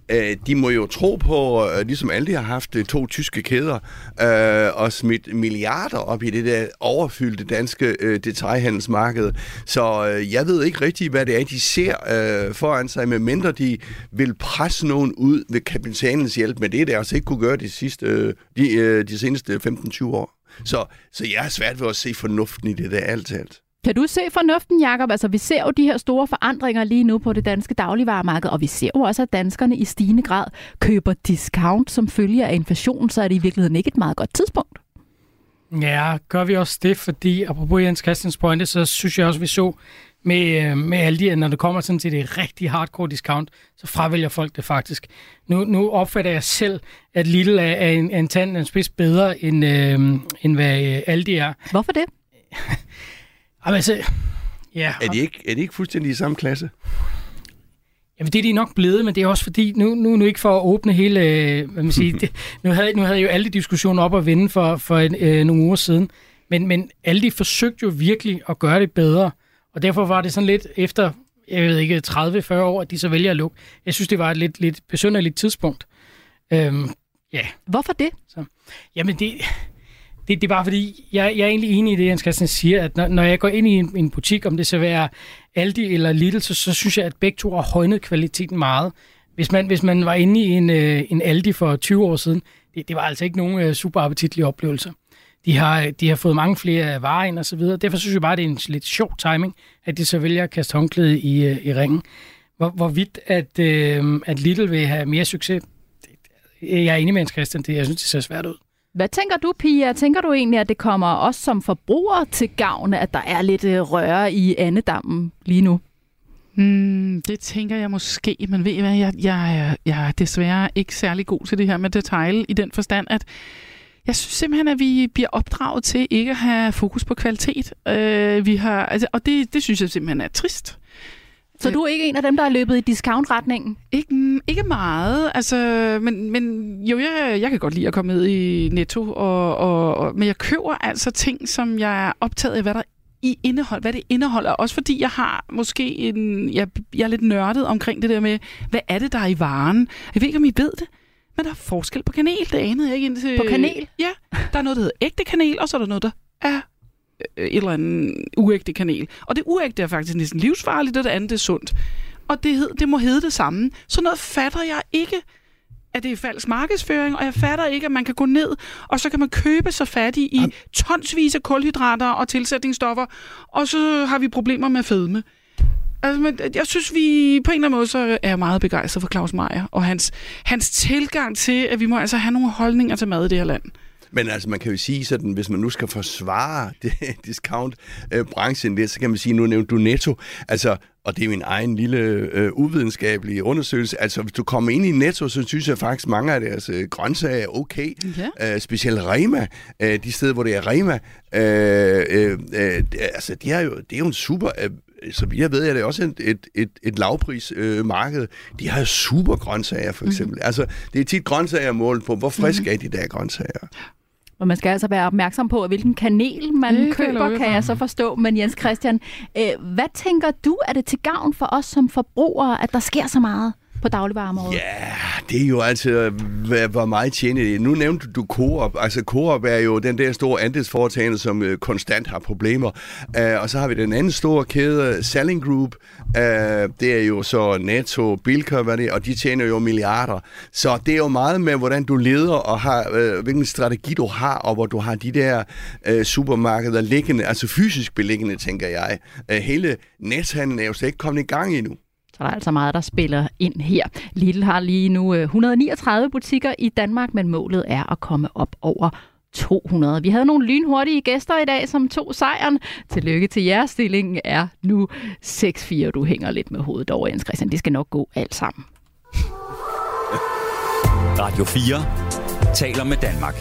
øh, de må jo tro på, øh, ligesom Aldi har haft øh, to tyske kæder, øh, og smidt milliarder op i det der overfyldte danske øh, detailhandelsmarked. Så øh, jeg ved ikke rigtigt, hvad det er, de ser øh, foran sig, medmindre de vil presse nogen ud ved kapitalens hjælp, men det er det altså ikke kunne gøre de, sidste, øh, de, øh, de seneste 15-20 år. Så, så jeg har svært ved at se fornuften i det der alt alt. Kan du se fornuften, Jacob? Altså, vi ser jo de her store forandringer lige nu på det danske dagligvaremarked, og vi ser jo også, at danskerne i stigende grad køber discount som følge af inflation, så er det i virkeligheden ikke et meget godt tidspunkt. Ja, gør vi også det, fordi apropos Jens Christians pointe, så synes jeg også, vi så med, øh, med Aldi, at når det kommer sådan til det rigtig hardcore discount, så fravælger folk det faktisk. Nu, nu opfatter jeg selv, at Lidl er, er en, er en tand en spids bedre, end, øh, end hvad øh, Aldi er. Hvorfor det? Jamen, altså, ja, Er de ikke, er de ikke fuldstændig i samme klasse? Jamen, det er de nok blevet, men det er også fordi, nu, nu, nu ikke for at åbne hele, øh, hvad man siger, det, nu, havde, nu havde jeg jo alle de diskussioner op at vende for, for en, øh, nogle uger siden, men, men alle de forsøgte jo virkelig at gøre det bedre, og derfor var det sådan lidt efter, jeg ved ikke, 30-40 år, at de så vælger at lukke. Jeg synes, det var et lidt, lidt besynderligt tidspunkt. Øhm, ja, Hvorfor det? Jamen, det, det, det er bare fordi, jeg, jeg er egentlig enig i det, Jens Christian siger, at når, når jeg går ind i en, en butik, om det så være Aldi eller Lidl, så, så synes jeg, at begge to har højnet kvaliteten meget. Hvis man, hvis man var inde i en, øh, en Aldi for 20 år siden, det, det var altså ikke nogen øh, super appetitlige oplevelser. De har, de har fået mange flere varer ind og så videre. Derfor synes jeg bare, det er en lidt sjov timing, at de så vælger at kaste håndklæde i, øh, i ringen. Hvor, hvorvidt at, øh, at Little vil have mere succes, jeg er enig med Christian, det, jeg synes, det ser svært ud. Hvad tænker du, Pia? Tænker du egentlig, at det kommer os som forbrugere til gavn, at der er lidt øh, røre i andedammen lige nu? Hmm, det tænker jeg måske, men ved I hvad, jeg, jeg, jeg er desværre ikke særlig god til det her med detail i den forstand, at jeg synes simpelthen, at vi bliver opdraget til ikke at have fokus på kvalitet. Øh, vi har, altså, og det, det synes jeg simpelthen er trist. Så du er ikke en af dem, der er løbet i discount-retningen? Ikke, ikke meget, altså, men, men jo, jeg, jeg kan godt lide at komme ned i Netto, og, og, og, men jeg køber altså ting, som jeg er optaget af, hvad der i indhold, hvad det indeholder. Også fordi jeg har måske en, jeg, jeg er lidt nørdet omkring det der med, hvad er det, der er i varen? Jeg ved ikke, om I ved det, men der er forskel på kanel. Det anede jeg ikke indtil... På kanel? Ja, der er noget, der hedder ægte kanel, og så er der noget, der er øh, et eller andet uægte kanel. Og det uægte er faktisk næsten livsfarligt, og det andet er sundt. Og det, hed, det må hedde det samme. Så noget fatter jeg ikke, at det er falsk markedsføring, og jeg fatter ikke, at man kan gå ned, og så kan man købe sig fat i, i tonsvis af kulhydrater og tilsætningsstoffer, og så har vi problemer med fedme. Altså, men jeg synes, vi på en eller anden måde så er jeg meget begejstret for Claus Meier og hans, hans tilgang til, at vi må altså have nogle holdninger til mad i det her land. Men altså, man kan jo sige sådan, hvis man nu skal forsvare det, discount-branchen lidt, så kan man sige, nu nævnte du Netto, altså, og det er min egen lille øh, uvidenskabelige undersøgelse, altså hvis du kommer ind i Netto, så synes jeg faktisk, mange af deres øh, grøntsager er okay. Ja. Øh, specielt Rema, øh, de steder, hvor det er Rema, øh, øh, øh, altså, de er jo, det er jo en super... Øh, så vidt ved, jeg, det er også et, et, et, et lavprismarked. Øh, marked. de har super grøntsager, for eksempel. Mm-hmm. Altså, det er tit grøntsager målt på, hvor friske mm-hmm. er de der grøntsager. Og man skal altså være opmærksom på, hvilken kanel man Det jeg køber, kan jeg så forstå. Men Jens Christian, øh, hvad tænker du, er det til gavn for os som forbrugere, at der sker så meget på dagligvarerområdet? Ja, det er jo altså, øh, hvad, hvor meget tjener det. Nu nævnte du Coop. Altså Coop er jo den der store andelsforetagende, som øh, konstant har problemer. Uh, og så har vi den anden store kæde, Selling Group. Uh, det er jo så Netto, Bilka, hvad det og de tjener jo milliarder. Så det er jo meget med, hvordan du leder, og har, øh, hvilken strategi du har, og hvor du har de der øh, supermarkeder liggende, altså fysisk beliggende, tænker jeg. Uh, hele nethandlen er jo slet ikke kommet i gang endnu. Så der er altså meget, der spiller ind her. Lidl har lige nu øh, 139 butikker i Danmark, men målet er at komme op over 200. Vi havde nogle lynhurtige gæster i dag, som tog sejren. Tillykke til jer. Stillingen er nu 6-4. Du hænger lidt med hovedet over, Jens Christian. Det skal nok gå alt sammen. Radio 4 taler med Danmark.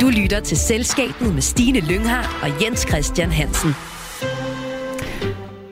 Du lytter til Selskabet med Stine Lynghardt og Jens Christian Hansen.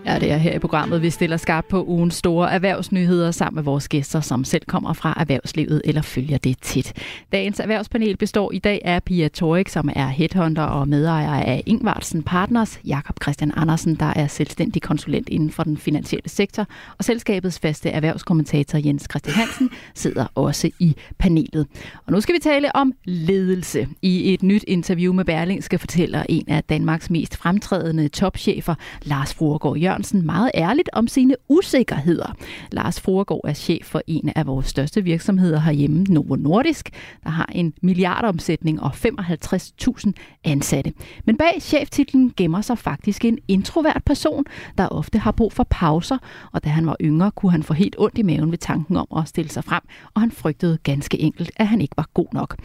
Ja, det er her i programmet, vi stiller skarpt på ugens store erhvervsnyheder sammen med vores gæster, som selv kommer fra erhvervslivet eller følger det tit. Dagens erhvervspanel består i dag af Pia Torik, som er headhunter og medejer af Ingvartsen Partners, Jakob Christian Andersen, der er selvstændig konsulent inden for den finansielle sektor, og selskabets faste erhvervskommentator Jens Christian Hansen sidder også i panelet. Og nu skal vi tale om ledelse. I et nyt interview med Berlingske fortæller en af Danmarks mest fremtrædende topchefer, Lars Fruergaard Jørgensen, meget ærligt om sine usikkerheder. Lars Fruergaard er chef for en af vores største virksomheder herhjemme, Novo Nordisk, der har en milliardomsætning og 55.000 ansatte. Men bag cheftitlen gemmer sig faktisk en introvert person, der ofte har brug for pauser, og da han var yngre, kunne han få helt ondt i maven ved tanken om at stille sig frem, og han frygtede ganske enkelt, at han ikke var god nok.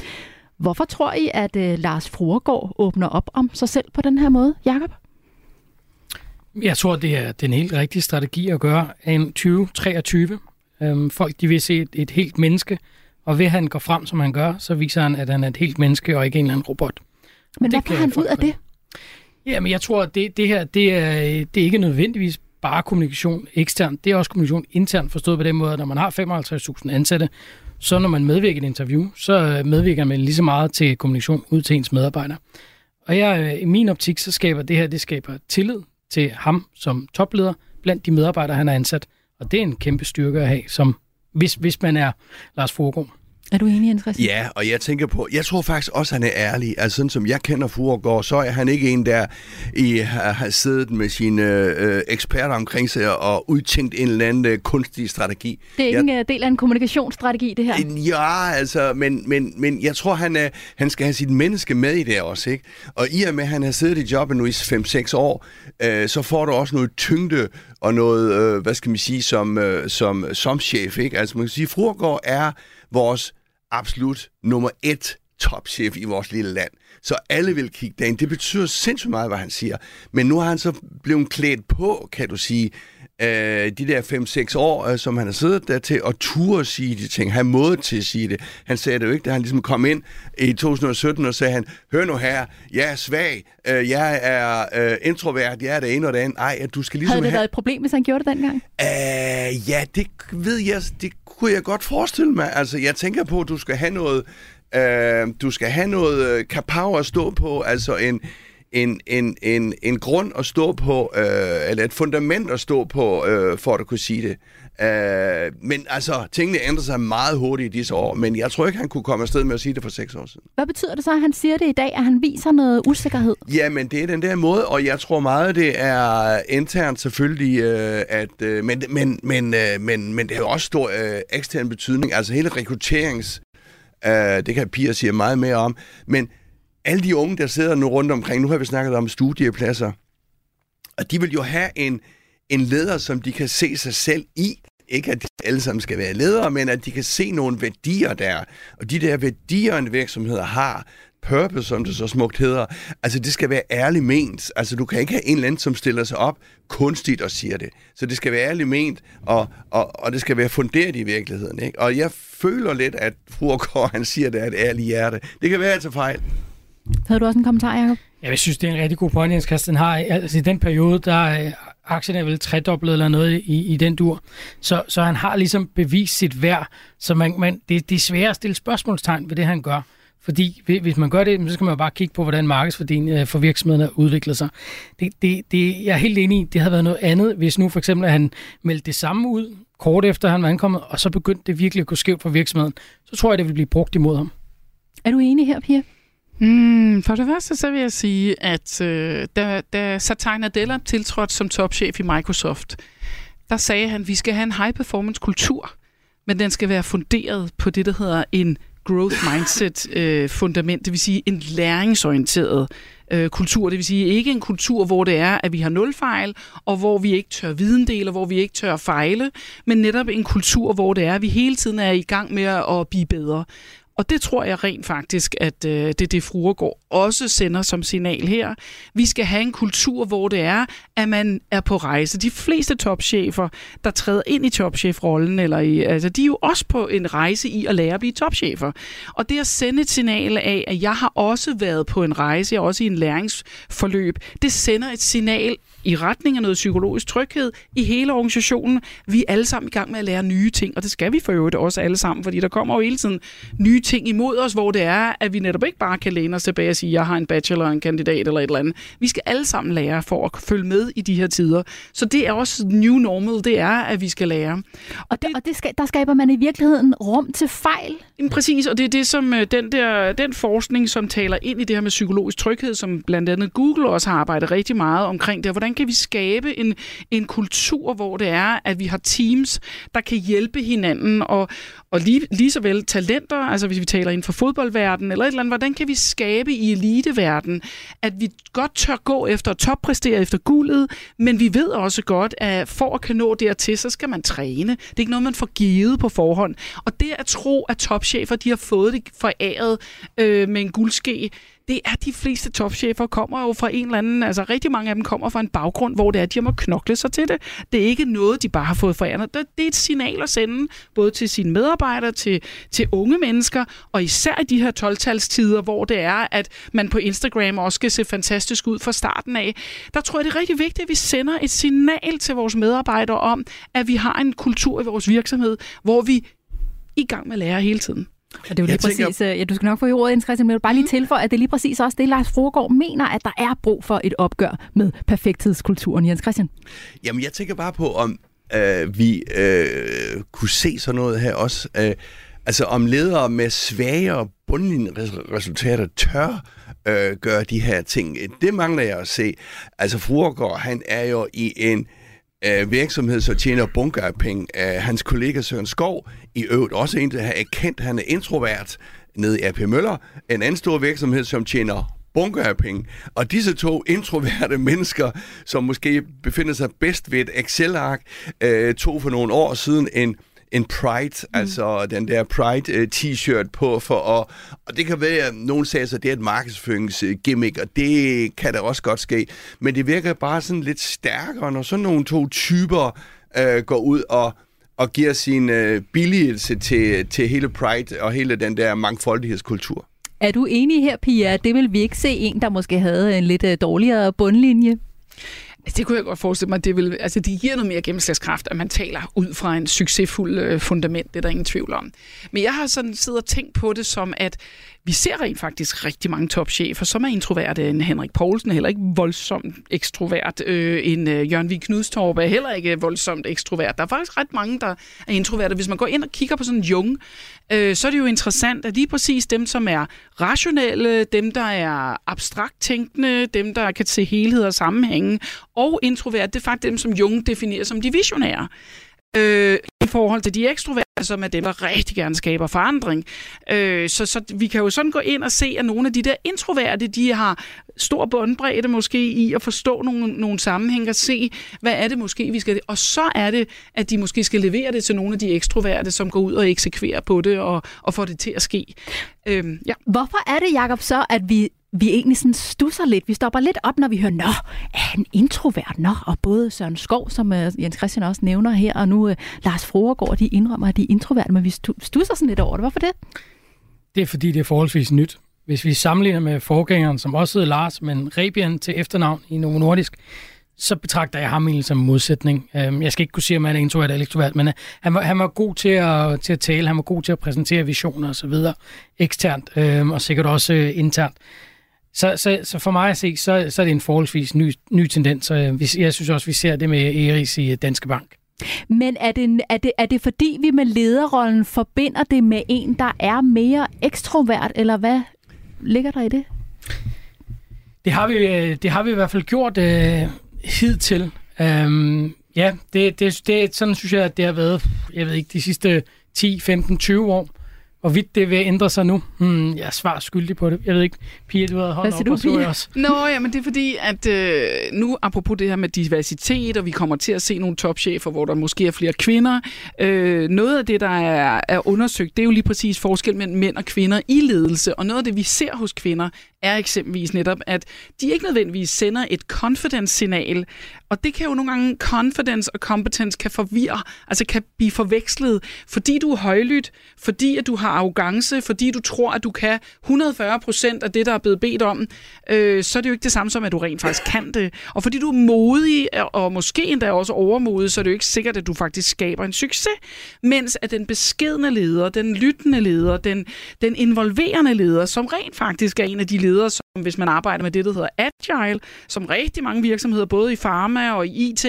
Hvorfor tror I, at øh, Lars Fruergaard åbner op om sig selv på den her måde, Jakob? Jeg tror, det er den helt rigtige strategi at gøre en 2023. Øhm, folk de vil se et, et helt menneske, og ved at han går frem, som han gør, så viser han, at han er et helt menneske og ikke en eller anden robot. Men hvad kan får han ud af det? Jamen, jeg tror, at det, det her, det er, det er ikke nødvendigvis bare kommunikation eksternt. Det er også kommunikation internt, forstået på den måde, at når man har 55.000 ansatte, så når man medvirker i et interview, så medvirker man lige så meget til kommunikation ud til ens medarbejdere. Og jeg, i min optik, så skaber det her, det skaber tillid til ham som topleder blandt de medarbejdere, han har ansat. Og det er en kæmpe styrke at have, som, hvis, hvis man er Lars Fogård. Er du enig, Christian? Ja, og jeg tænker på, jeg tror faktisk også, han er ærlig. Altså sådan som jeg kender Furgård, så er han ikke en, der i, har, siddet med sine øh, eksperter omkring sig og udtænkt en eller anden øh, kunstig strategi. Det er ikke en øh, del af en kommunikationsstrategi, det her. Ja, altså, men, men, men jeg tror, han, er, han skal have sit menneske med i det også, ikke? Og i og med, at han har siddet i jobbet nu i 5-6 år, øh, så får du også noget tyngde og noget, øh, hvad skal man sige, som, øh, som, som chef, ikke? Altså, man kan sige, Furgård er vores absolut nummer et topchef i vores lille land. Så alle vil kigge derind. Det betyder sindssygt meget, hvad han siger. Men nu har han så blevet klædt på, kan du sige, øh, de der 5-6 år, øh, som han har siddet der til, at ture sige de ting, have måde til at sige det. Han sagde det jo ikke, da han ligesom kom ind i 2017 og sagde han, hør nu her, jeg er svag, øh, jeg er øh, introvert, jeg er det ene og det andet. Ej, du skal ligesom Havde det have... været et problem, hvis han gjorde det dengang? Uh, ja, det ved jeg, det kunne jeg godt forestille mig. Altså, jeg tænker på, at du skal have noget, øh, du skal have noget uh, kapav at stå på, altså en, en, en, en, en grund at stå på, øh, eller et fundament at stå på, øh, for at du kunne sige det. Uh, men altså, tingene ændrer sig meget hurtigt i disse år, men jeg tror ikke, han kunne komme afsted med at sige det for seks år siden. Hvad betyder det så, at han siger det i dag, at han viser noget usikkerhed? Jamen, det er den der måde, og jeg tror meget, det er internt selvfølgelig, øh, at, øh, men, men, men, øh, men, men det har jo også stor øh, ekstern betydning. Altså hele rekrutterings, øh, det kan Pia sige meget mere om, men alle de unge, der sidder nu rundt omkring, nu har vi snakket om studiepladser, og de vil jo have en, en leder, som de kan se sig selv i. Ikke at de alle sammen skal være ledere, men at de kan se nogle værdier der. Og de der værdier, en virksomhed har, purpose, som det så smukt hedder, altså det skal være ærligt ment. Altså du kan ikke have en eller anden, som stiller sig op kunstigt og siger det. Så det skal være ærligt ment, og, og, og det skal være funderet i virkeligheden. Ikke? Og jeg føler lidt, at Furgård, han siger, det er et ærligt hjerte. Det kan være, altså fejl. Havde du også en kommentar, Jacob? Ja, jeg synes, det er en rigtig god point, Jens Christian har. Altså, i den periode, der er aktien er vel tredoblet eller noget i, i den dur. Så, så han har ligesom bevist sit værd. Så man, man, det, det er svært at stille spørgsmålstegn ved det, han gør. Fordi hvis man gør det, så skal man jo bare kigge på, hvordan markedsværdien for virksomhederne udvikler sig. Det, det, det, jeg er helt enig i, det havde været noget andet, hvis nu for eksempel at han meldte det samme ud, kort efter han var ankommet, og så begyndte det virkelig at gå skævt for virksomheden. Så tror jeg, det vil blive brugt imod ham. Er du enig her, Pia? Mm, for det første så vil jeg sige, at øh, da, da Satya Nadella tiltrådte som topchef i Microsoft, der sagde han, at vi skal have en high-performance kultur, men den skal være funderet på det, der hedder en growth mindset øh, fundament, det vil sige en læringsorienteret øh, kultur. Det vil sige ikke en kultur, hvor det er, at vi har nul fejl, og hvor vi ikke tør videndele, og hvor vi ikke tør fejle, men netop en kultur, hvor det er, at vi hele tiden er i gang med at blive bedre. Og det tror jeg rent faktisk, at øh, det det, Fruergård også sender som signal her. Vi skal have en kultur, hvor det er, at man er på rejse. De fleste topchefer, der træder ind i topchefrollen, eller i, altså, de er jo også på en rejse i at lære at blive topchefer. Og det at sende et signal af, at jeg har også været på en rejse, jeg er også i en læringsforløb, det sender et signal i retning af noget psykologisk tryghed i hele organisationen. Vi er alle sammen i gang med at lære nye ting, og det skal vi for øvrigt også alle sammen, fordi der kommer jo hele tiden nye ting imod os, hvor det er, at vi netop ikke bare kan læne os tilbage og sige, jeg har en bachelor, en kandidat eller et eller andet. Vi skal alle sammen lære for at følge med i de her tider. Så det er også new normal, det er, at vi skal lære. Og, det, og det skal, der skaber man i virkeligheden rum til fejl. Præcis, og det er det, som øh, den, der, den forskning, som taler ind i det her med psykologisk tryghed, som blandt andet Google også har arbejdet rigtig meget omkring det. Hvordan kan vi skabe en, en kultur, hvor det er, at vi har teams, der kan hjælpe hinanden, og, og lige, lige så vel talenter, altså hvis vi taler inden for fodboldverdenen eller et eller andet, hvordan kan vi skabe i eliteverden, at vi godt tør gå efter at toppræstere efter guldet, men vi ved også godt, at for at kan nå dertil, så skal man træne. Det er ikke noget, man får givet på forhånd. Og det at tro, at topchefer, de har fået det foræret øh, med en guldske, det er de fleste topchefer kommer jo fra en eller anden, altså rigtig mange af dem kommer fra en baggrund, hvor det er, at de må knokle sig til det. Det er ikke noget, de bare har fået foræret. Det, det er et signal at sende, både til sine medarbejdere, til, til unge mennesker, og især i de her 12-talstider, hvor det er, at man på Instagram også skal se fantastisk ud fra starten af. Der tror jeg, det er rigtig vigtigt, at vi sender et signal til vores medarbejdere om, at vi har en kultur i vores virksomhed, hvor vi i gang med at lære hele tiden. Og det er jo lige tænker... præcis, ja, du skal nok få i ordet, Jens Christian, men jeg vil bare lige tilføje, at det er lige præcis også det, Lars Frogaard mener, at der er brug for et opgør med perfekthedskulturen. Jens Christian? Jamen, jeg tænker bare på, om øh, vi øh, kunne se sådan noget her også. Øh, Altså om ledere med svagere bundlinjeresultater tør øh, gøre de her ting. Det mangler jeg at se. Altså Fruergaard, han er jo i en øh, virksomhed, så tjener bunker af penge. Øh, hans kollega Søren Skov, i øvrigt også en, der er kendt, han er introvert nede i AP Møller. En anden stor virksomhed, som tjener bunker af penge. Og disse to introverte mennesker, som måske befinder sig bedst ved et Excel-ark, øh, tog for nogle år siden en en Pride, mm. altså den der Pride-t-shirt på, for at, og det kan være, at nogen sagde, at det er et markedsføringsgimmick, og det kan da også godt ske, men det virker bare sådan lidt stærkere, når sådan nogle to typer øh, går ud og og giver sin øh, billigelse til, til hele Pride og hele den der mangfoldighedskultur. Er du enig her, Pia? Det vil vi ikke se en, der måske havde en lidt øh, dårligere bundlinje? Altså, det kunne jeg godt forestille mig. Det, vil, altså, det giver noget mere gennemslagskraft, at man taler ud fra en succesfuld øh, fundament. Det er der ingen tvivl om. Men jeg har sådan siddet og tænkt på det som, at vi ser rent faktisk rigtig mange topchefer, som er introverte. En Henrik Poulsen er heller ikke voldsomt ekstrovert. Øh, en øh, Jørgen Vig Knudstorp er heller ikke voldsomt ekstrovert. Der er faktisk ret mange, der er introverte. Hvis man går ind og kigger på sådan en jung, øh, så er det jo interessant, at lige præcis dem, som er rationelle, dem, der er abstrakt tænkende, dem, der kan se helhed og sammenhænge, og introvert, det er faktisk dem, som Jung definerer som de visionære øh, i forhold til de ekstroverte, som er dem, der rigtig gerne skaber forandring. Øh, så, så vi kan jo sådan gå ind og se, at nogle af de der introverte, de har stor bundbredde måske i at forstå nogle, nogle sammenhænge og se, hvad er det måske, vi skal... Og så er det, at de måske skal levere det til nogle af de ekstroverte, som går ud og eksekverer på det og, og får det til at ske. Øh, ja. Hvorfor er det, Jacob, så, at vi vi egentlig sådan stusser lidt. Vi stopper lidt op, når vi hører, nå, er han introvert? Nå, og både Søren Skov, som uh, Jens Christian også nævner her, og nu uh, Lars Froregård, de indrømmer, at de er introverte, men vi stusser sådan lidt over det. Hvorfor det? Det er, fordi det er forholdsvis nyt. Hvis vi sammenligner med forgængeren, som også hedder Lars, men Rebian til efternavn i Novo Nordisk, så betragter jeg ham egentlig som en modsætning. Øhm, jeg skal ikke kunne sige, om han er introvert eller ekstrovert, men øh, han var, han var god til at, til at tale, han var god til at præsentere visioner og så videre eksternt, øh, og sikkert også internt. Så, så, så for mig at se, så, så er det en forholdsvis ny, ny tendens. Jeg synes også, vi ser det med Eris i Danske Bank. Men er det, er, det, er det fordi, vi med lederrollen forbinder det med en, der er mere ekstrovert, eller hvad ligger der i det? Det har vi, øh, det har vi i hvert fald gjort øh, hidtil. Um, ja, det, det, det, sådan synes jeg, at det har været, jeg ved ikke, de sidste 10, 15, 20 år. Hvorvidt det vil ændre sig nu? Hmm, jeg er svar skyldig på det. Jeg ved ikke, Pia, du havde hånden op, du, så også. Nå, ja, men det er fordi, at øh, nu apropos det her med diversitet, og vi kommer til at se nogle topchefer, hvor der måske er flere kvinder. Øh, noget af det, der er, er undersøgt, det er jo lige præcis forskel mellem mænd og kvinder i ledelse. Og noget af det, vi ser hos kvinder, er eksempelvis netop, at de ikke nødvendigvis sender et confidence-signal, og det kan jo nogle gange, confidence og competence kan forvirre, altså kan blive forvekslet, fordi du er højlydt, fordi at du har arrogance, fordi du tror, at du kan 140 procent af det, der er blevet bedt om, øh, så er det jo ikke det samme som, at du rent faktisk kan det. Og fordi du er modig, og måske endda også overmodig, så er det jo ikke sikkert, at du faktisk skaber en succes. Mens at den beskedne leder, den lyttende leder, den, den involverende leder, som rent faktisk er en af de ledere, som hvis man arbejder med det, der hedder Agile, som rigtig mange virksomheder, både i pharma og i IT,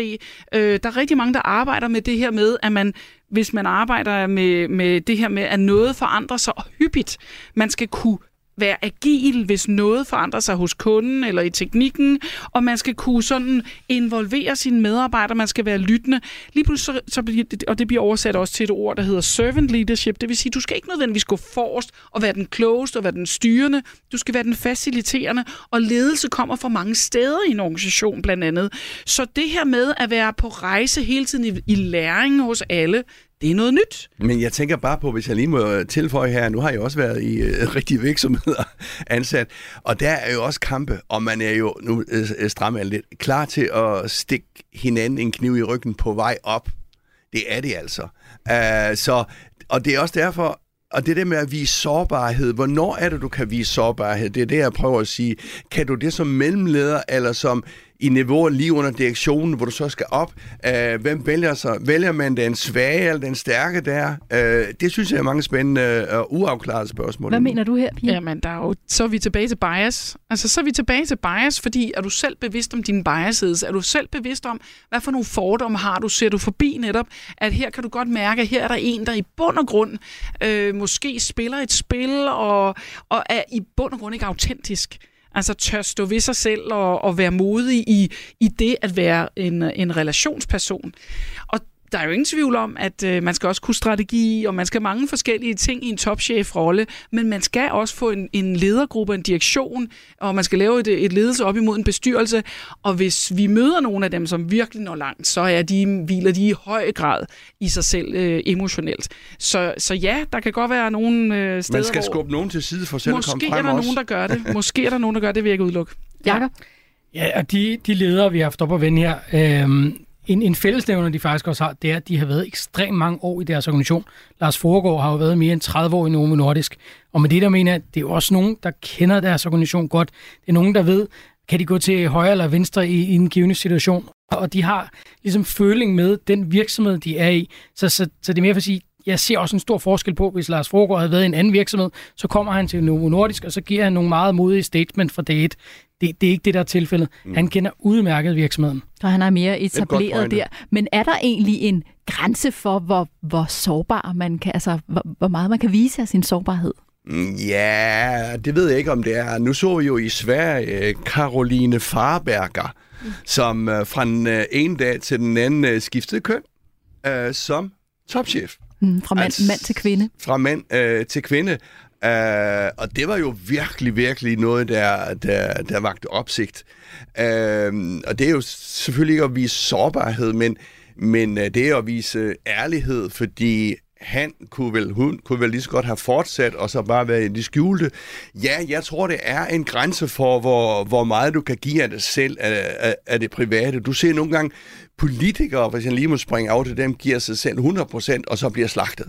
øh, der er rigtig mange, der arbejder med det her med, at man hvis man arbejder med, med det her med, at noget forandrer sig hyppigt. Man skal kunne være agil, hvis noget forandrer sig hos kunden eller i teknikken, og man skal kunne sådan involvere sine medarbejdere, man skal være lyttende. Lige pludselig, så, så og det bliver oversat også til et ord, der hedder servant leadership, det vil sige, du skal ikke nødvendigvis gå forrest og være den klogeste og være den styrende, du skal være den faciliterende, og ledelse kommer fra mange steder i en organisation blandt andet. Så det her med at være på rejse hele tiden i, i læring hos alle, det er noget nyt. Men jeg tænker bare på, hvis jeg lige må tilføje her, nu har jeg også været i øh, rigtige virksomheder ansat, og der er jo også kampe, og man er jo, nu øh, øh, strammer jeg lidt, klar til at stikke hinanden en kniv i ryggen på vej op. Det er det altså. Uh, så, og det er også derfor, og det der med at vise sårbarhed, hvornår er det, du kan vise sårbarhed? Det er det, jeg prøver at sige. Kan du det som mellemleder, eller som i niveauer lige under direktionen, hvor du så skal op. Øh, hvem vælger så? Vælger man den svage eller den stærke der? Øh, det synes jeg er mange spændende og uafklarede spørgsmål. Hvad mener du her, Pia? Jamen, der er jo, så er vi tilbage til bias. Altså, så er vi tilbage til bias, fordi er du selv bevidst om dine biases? Er du selv bevidst om, hvad for nogle fordomme har du? Ser du forbi netop, at her kan du godt mærke, at her er der en, der i bund og grund øh, måske spiller et spil, og, og er i bund og grund ikke autentisk. Altså tør stå ved sig selv og, og være modig i, i det at være en, en relationsperson. Der er jo ingen tvivl om, at øh, man skal også kunne strategi, og man skal mange forskellige ting i en topchef-rolle, men man skal også få en, en ledergruppe, en direktion, og man skal lave et, et ledelse op imod en bestyrelse. Og hvis vi møder nogle af dem, som virkelig når langt, så er de, hviler de i høj grad i sig selv øh, emotionelt. Så, så ja, der kan godt være nogle øh, steder, Man skal hvor... skubbe nogen til side for selv at komme Måske frem er der også. nogen, der gør det. Måske er der nogen, der gør det, det vil jeg ikke udelukke. Jakob? Ja, og de, de ledere, vi har haft op at vende her, øhm, en, en fællesnævner, de faktisk også har, det er, at de har været ekstremt mange år i deres organisation. Lars Foregård har jo været mere end 30 år i Novo Nordisk. Og med det, der mener jeg, det er jo også nogen, der kender deres organisation godt. Det er nogen, der ved, kan de gå til højre eller venstre i, i en givende situation. Og de har ligesom føling med den virksomhed, de er i. Så, så, så det er mere for at sige, jeg ser også en stor forskel på, hvis Lars Foregård havde været i en anden virksomhed, så kommer han til Novo Nordisk, og så giver han nogle meget modige statement fra dag et. Det, det er ikke det, der er tilfældet. Mm. Han kender udmærket virksomheden. Og han er mere etableret der. Men er der egentlig en grænse for, hvor, hvor sårbar man kan, altså hvor, hvor meget man kan vise af sin sårbarhed? Mm, Ja, det ved jeg ikke, om det er. Nu så vi jo i Sverige Caroline Farberger, som øh, fra den øh, ene dag til den anden øh, skiftede køn øh, som topchef. Mm, fra mand, Altså, mand til kvinde. Fra mand øh, til kvinde. Øh, og det var jo virkelig, virkelig noget, der, der, der vagte opsigt. Øh, og det er jo selvfølgelig ikke at vise sårbarhed, men, men øh, det er at vise ærlighed, fordi han kunne vel, hun kunne vel lige så godt have fortsat, og så bare være i det skjulte. Ja, jeg tror, det er en grænse for, hvor, hvor meget du kan give af dig selv, af, af, af det private. Du ser nogle gange politikere, hvis jeg lige må springe af til dem, giver sig selv 100%, og så bliver slagtet.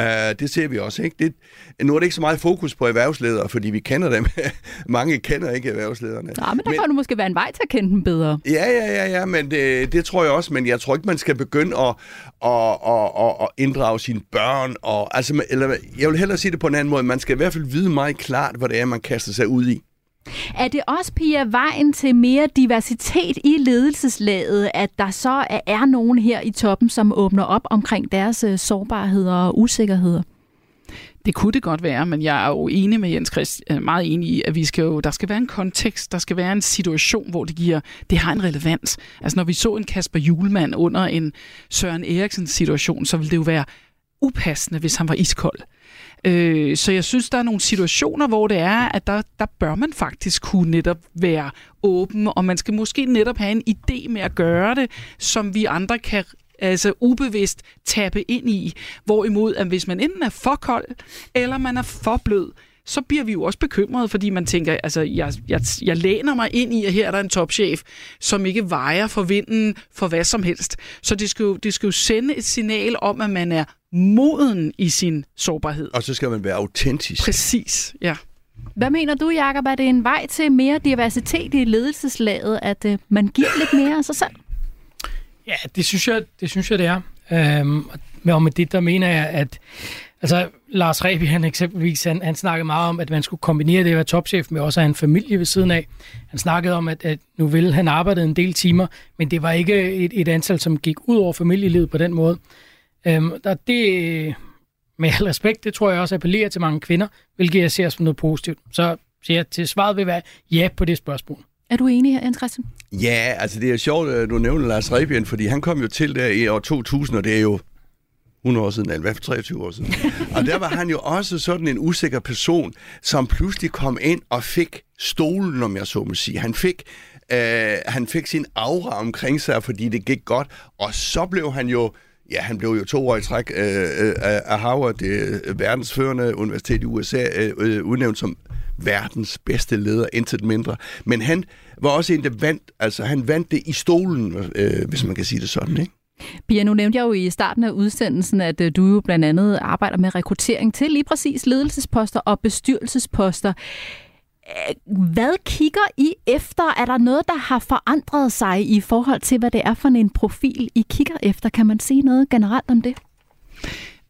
Uh, det ser vi også, ikke? Det, nu er det ikke så meget fokus på erhvervsledere, fordi vi kender dem. Mange kender ikke erhvervslederne. Nej, men der men, kan du måske være en vej til at kende dem bedre. Ja, ja, ja, ja, men det, det tror jeg også, men jeg tror ikke, man skal begynde at, at, at, at, at inddrage sine børn. Og, altså, eller, jeg vil hellere sige det på en anden måde. Man skal i hvert fald vide meget klart, hvad det er, man kaster sig ud i. Er det også, Pia, vejen til mere diversitet i ledelseslaget, at der så er- nogen her i toppen, som åbner op omkring deres øh, sårbarheder og usikkerheder? Det kunne det godt være, men jeg er jo enig med Jens Christ, øh, meget enig i, at vi skal jo, der skal være en kontekst, der skal være en situation, hvor det giver, det har en relevans. Altså når vi så en Kasper Julemand under en Søren Eriksens situation, så ville det jo være upassende, hvis han var iskold. Øh, så jeg synes, der er nogle situationer, hvor det er, at der, der bør man faktisk kunne netop være åben, og man skal måske netop have en idé med at gøre det, som vi andre kan altså ubevidst tappe ind i. Hvorimod, at hvis man enten er for kold, eller man er for blød, så bliver vi jo også bekymrede, fordi man tænker, altså, jeg, jeg, jeg læner mig ind i, at her er der en topchef, som ikke vejer for vinden for hvad som helst. Så det skal, jo, det skal jo sende et signal om, at man er moden i sin sårbarhed. Og så skal man være autentisk. Præcis, ja. Hvad mener du, Jacob? Er det en vej til mere diversitet i ledelseslaget, at øh, man giver lidt mere af sig selv? Ja, det synes jeg, det, synes jeg, det er. Øhm, og- og med det, der mener jeg, at altså, Lars Reby, han eksempelvis, han, han snakkede meget om, at man skulle kombinere det at være topchef med også at have en familie ved siden af. Han snakkede om, at, at nu ville han arbejde en del timer, men det var ikke et, et antal, som gik ud over familielivet på den måde. Øhm, og det, med al respekt, det tror jeg også appellerer til mange kvinder, hvilket jeg ser som noget positivt. Så siger jeg, til svaret vil være ja på det spørgsmål. Er du enig her, Jens Christian? Ja, altså det er sjovt, at du nævner Lars Rebien, fordi han kom jo til der i år 2000, og det er jo 100 år siden, eller hvad for 23 år siden. og der var han jo også sådan en usikker person, som pludselig kom ind og fik stolen, om jeg så må sige. Han fik, øh, han fik sin aura omkring sig, fordi det gik godt, og så blev han jo Ja, han blev jo to år i træk øh, øh, af Harvard, det øh, verdensførende universitet i USA, øh, øh, udnævnt som verdens bedste leder, intet mindre. Men han var også en, der vandt, altså han vandt det i stolen, øh, hvis man kan sige det sådan, ikke? Pia, nu nævnte jeg jo i starten af udsendelsen, at øh, du jo blandt andet arbejder med rekruttering til lige præcis ledelsesposter og bestyrelsesposter. Hvad kigger I efter? Er der noget, der har forandret sig i forhold til, hvad det er for en profil, I kigger efter? Kan man sige noget generelt om det?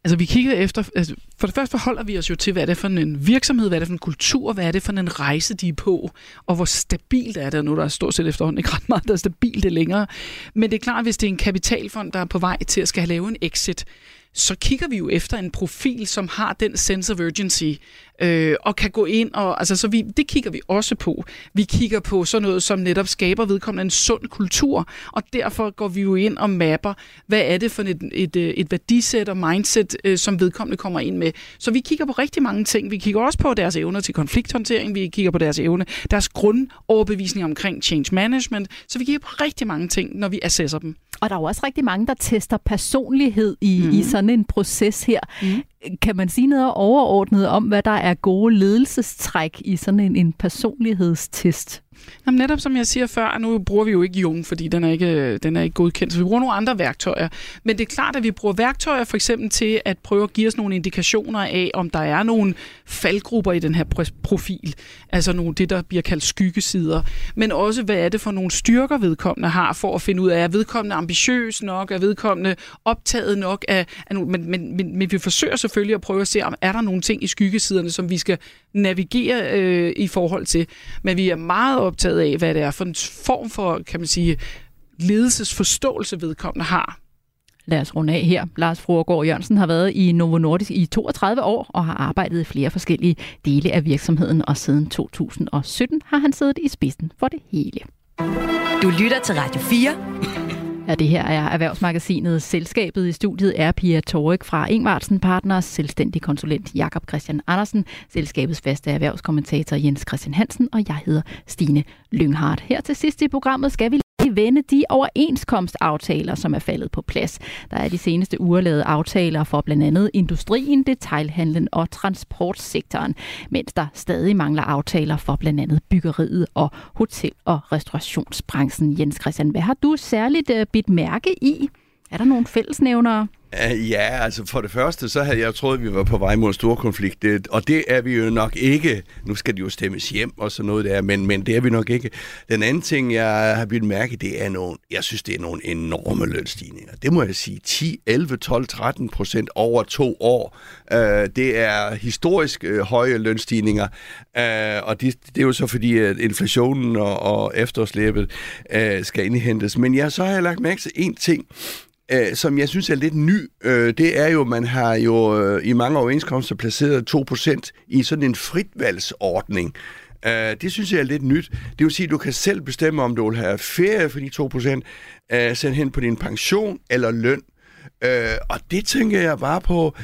Altså vi kigger efter, altså, for det første forholder vi os jo til, hvad er det for en virksomhed, hvad er det for en kultur, hvad er det for en rejse, de er på, og hvor stabilt er det, nu der er stort set efterhånden ikke ret meget, der er stabilt det længere. Men det er klart, hvis det er en kapitalfond, der er på vej til at skal lave en exit, så kigger vi jo efter en profil, som har den sense of urgency, øh, og kan gå ind og, altså så vi, det kigger vi også på. Vi kigger på sådan noget, som netop skaber vedkommende en sund kultur, og derfor går vi jo ind og mapper, hvad er det for et, et, et værdisæt og mindset, øh, som vedkommende kommer ind med. Så vi kigger på rigtig mange ting. Vi kigger også på deres evner til konflikthåndtering, vi kigger på deres evne, deres grundoverbevisning omkring change management, så vi kigger på rigtig mange ting, når vi assesser dem. Og der er jo også rigtig mange, der tester personlighed i, mm. i sådan en proces her. Mm. Kan man sige noget overordnet om, hvad der er gode ledelsestræk i sådan en, en personlighedstest? Jamen netop som jeg siger før, nu bruger vi jo ikke Jung, fordi den er ikke, den er ikke godkendt, så vi bruger nogle andre værktøjer. Men det er klart, at vi bruger værktøjer for eksempel til at prøve at give os nogle indikationer af, om der er nogle faldgrupper i den her profil. Altså nogle, det, der bliver kaldt skyggesider. Men også, hvad er det for nogle styrker, vedkommende har, for at finde ud af, er vedkommende ambitiøs nok, er vedkommende optaget nok af, af nogle, men, men, men, men vi forsøger selvfølgelig at prøve at se, om er der nogle ting i skyggesiderne, som vi skal navigere øh, i forhold til. Men vi er meget optaget af, hvad det er for en form for, kan man sige, ledelsesforståelse vedkommende har. Lad os runde af her. Lars Fruergaard Jørgensen har været i Novo Nordisk i 32 år og har arbejdet i flere forskellige dele af virksomheden, og siden 2017 har han siddet i spidsen for det hele. Du lytter til Radio 4. Ja, det her er Erhvervsmagasinet. Selskabet i studiet er Pia Torik fra Ingvartsen Partners, selvstændig konsulent Jakob Christian Andersen, selskabets faste erhvervskommentator Jens Christian Hansen, og jeg hedder Stine Lynghardt. Her til sidst i programmet skal vi vende de overenskomstaftaler, som er faldet på plads. Der er de seneste uger lavet aftaler for blandt andet industrien, detailhandlen og transportsektoren, mens der stadig mangler aftaler for blandt andet byggeriet og hotel- og restaurationsbranchen. Jens Christian, hvad har du særligt øh, bidt mærke i? Er der nogle fællesnævnere? Øh, ja, altså for det første, så havde jeg troet, at vi var på vej mod en stor konflikt, og det er vi jo nok ikke. Nu skal det jo stemmes hjem og sådan noget der, men, men det er vi nok ikke. Den anden ting, jeg har blivet mærke, det er nogle, jeg synes, det er nogle enorme lønstigninger. Det må jeg sige, 10, 11, 12, 13 procent over to år. Uh, det er historisk øh, høje lønstigninger, uh, og det, det er jo så fordi, at inflationen og, og efterslæbet uh, skal indhentes. Men jeg så har jeg lagt mærke til en ting, øh, som jeg synes er lidt ny, øh, det er jo, man har jo øh, i mange overenskomster placeret 2% i sådan en fritvalgsordning. Øh, det synes jeg er lidt nyt. Det vil sige, at du kan selv bestemme, om du vil have ferie for de 2%, øh, sendt hen på din pension eller løn. Øh, og det tænker jeg bare på,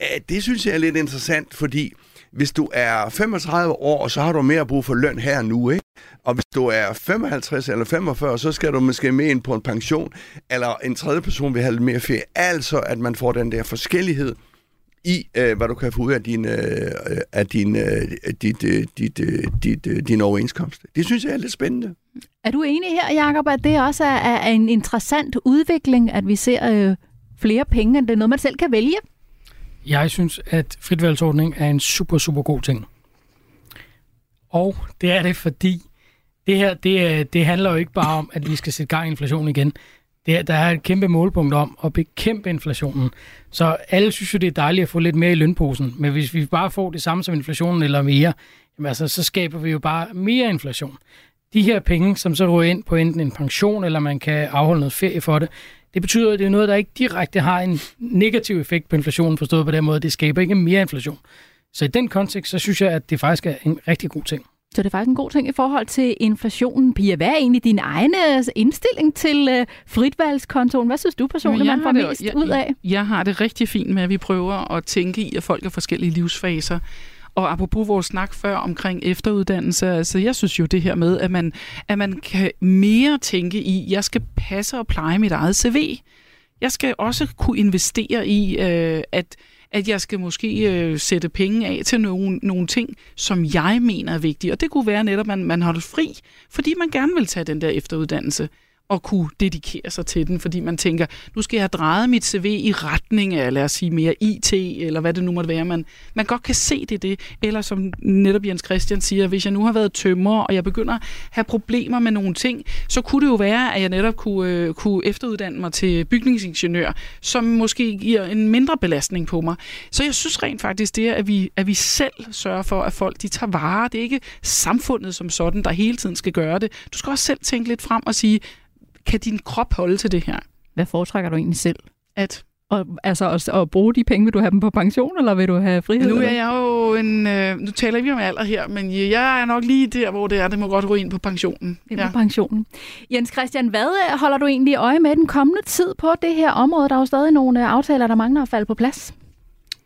uh, det synes jeg er lidt interessant, fordi hvis du er 35 år, så har du mere brug for løn her nu, ikke? Og hvis du er 55 eller 45, så skal du måske med ind på en pension, eller en tredje person vil have lidt mere ferie. Altså, at man får den der forskellighed i, øh, hvad du kan få ud af din, øh, af din, øh, dit, øh, dit, øh, dit, øh, din overenskomst. Det synes jeg er lidt spændende. Er du enig her, Jacob, at det også er, er en interessant udvikling, at vi ser øh, flere penge, end det er noget, man selv kan vælge? Jeg synes, at fritvalgsordning er en super, super god ting. Og det er det, fordi det her, det, øh, det handler jo ikke bare om, at vi skal sætte gang i inflationen igen. Det, der er et kæmpe målpunkt om at bekæmpe inflationen. Så alle synes jo, det er dejligt at få lidt mere i lønposen. Men hvis vi bare får det samme som inflationen eller mere, jamen altså, så skaber vi jo bare mere inflation. De her penge, som så ryger ind på enten en pension, eller man kan afholde noget ferie for det, det betyder, at det er noget, der ikke direkte har en negativ effekt på inflationen, forstået på den måde. Det skaber ikke mere inflation. Så i den kontekst, så synes jeg, at det faktisk er en rigtig god ting. Så det er faktisk en god ting i forhold til inflationen. Pia, hvad er egentlig din egen øh, indstilling til uh, fritvalgskontoen? Hvad synes du personligt, man får det, mest jeg, ud af? Jeg, har det rigtig fint med, at vi prøver at tænke i, at folk har forskellige livsfaser. Og apropos vores snak før omkring efteruddannelse, altså jeg synes jo det her med, at man, at man kan mere tænke i, jeg skal passe og pleje mit eget CV. Jeg skal også kunne investere i, øh, at at jeg skal måske øh, sætte penge af til nogle, nogle ting, som jeg mener er vigtige. Og det kunne være netop, at man, man holder fri, fordi man gerne vil tage den der efteruddannelse at kunne dedikere sig til den, fordi man tænker, nu skal jeg have drejet mit CV i retning af, lad os sige, mere IT, eller hvad det nu måtte være. Man, man godt kan se det, det. Eller som netop Jens Christian siger, hvis jeg nu har været tømrer, og jeg begynder at have problemer med nogle ting, så kunne det jo være, at jeg netop kunne, øh, kunne efteruddanne mig til bygningsingeniør, som måske giver en mindre belastning på mig. Så jeg synes rent faktisk, det er, at vi, at vi selv sørger for, at folk de tager vare. Det er ikke samfundet som sådan, der hele tiden skal gøre det. Du skal også selv tænke lidt frem og sige, kan din krop holde til det her? Hvad foretrækker du egentlig selv? At Og, altså at, at bruge de penge, vil du have dem på pension, eller vil du have frihed? nu er jeg jo en... Øh, nu taler vi om alder her, men jeg er nok lige der, hvor det er. Det må godt gå ind på pensionen. Ind på pensionen. Jens Christian, hvad øh, holder du egentlig øje med den kommende tid på det her område? Der er jo stadig nogle øh, aftaler, der mangler at falde på plads.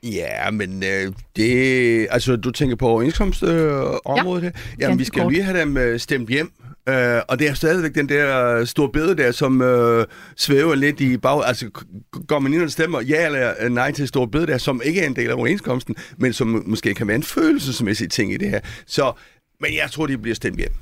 Ja, men øh, det... Altså, du tænker på overenskomstområdet øh, her? Jamen, vi ganske skal kort. lige have dem øh, stemt hjem. Øh, og det er stadigvæk den der store bede der, som øh, svæver lidt i bag... Altså, går man ind og stemmer ja eller øh, nej til store bede der, som ikke er en del af overenskomsten, men som måske kan være en følelsesmæssig ting i det her. Så, men jeg tror, de bliver stemt hjem.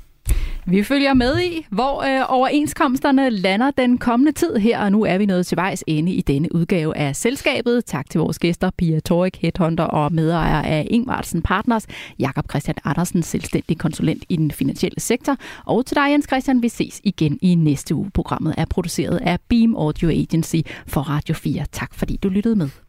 Vi følger med i, hvor øh, overenskomsterne lander den kommende tid her, og nu er vi nået til vejs ende i denne udgave af Selskabet. Tak til vores gæster, Pia Torik, Headhunter og medejer af Ingvartsen Partners, Jakob Christian Andersen, selvstændig konsulent i den finansielle sektor, og til dig, Jens Christian. Vi ses igen i næste uge. Programmet er produceret af Beam Audio Agency for Radio 4. Tak fordi du lyttede med.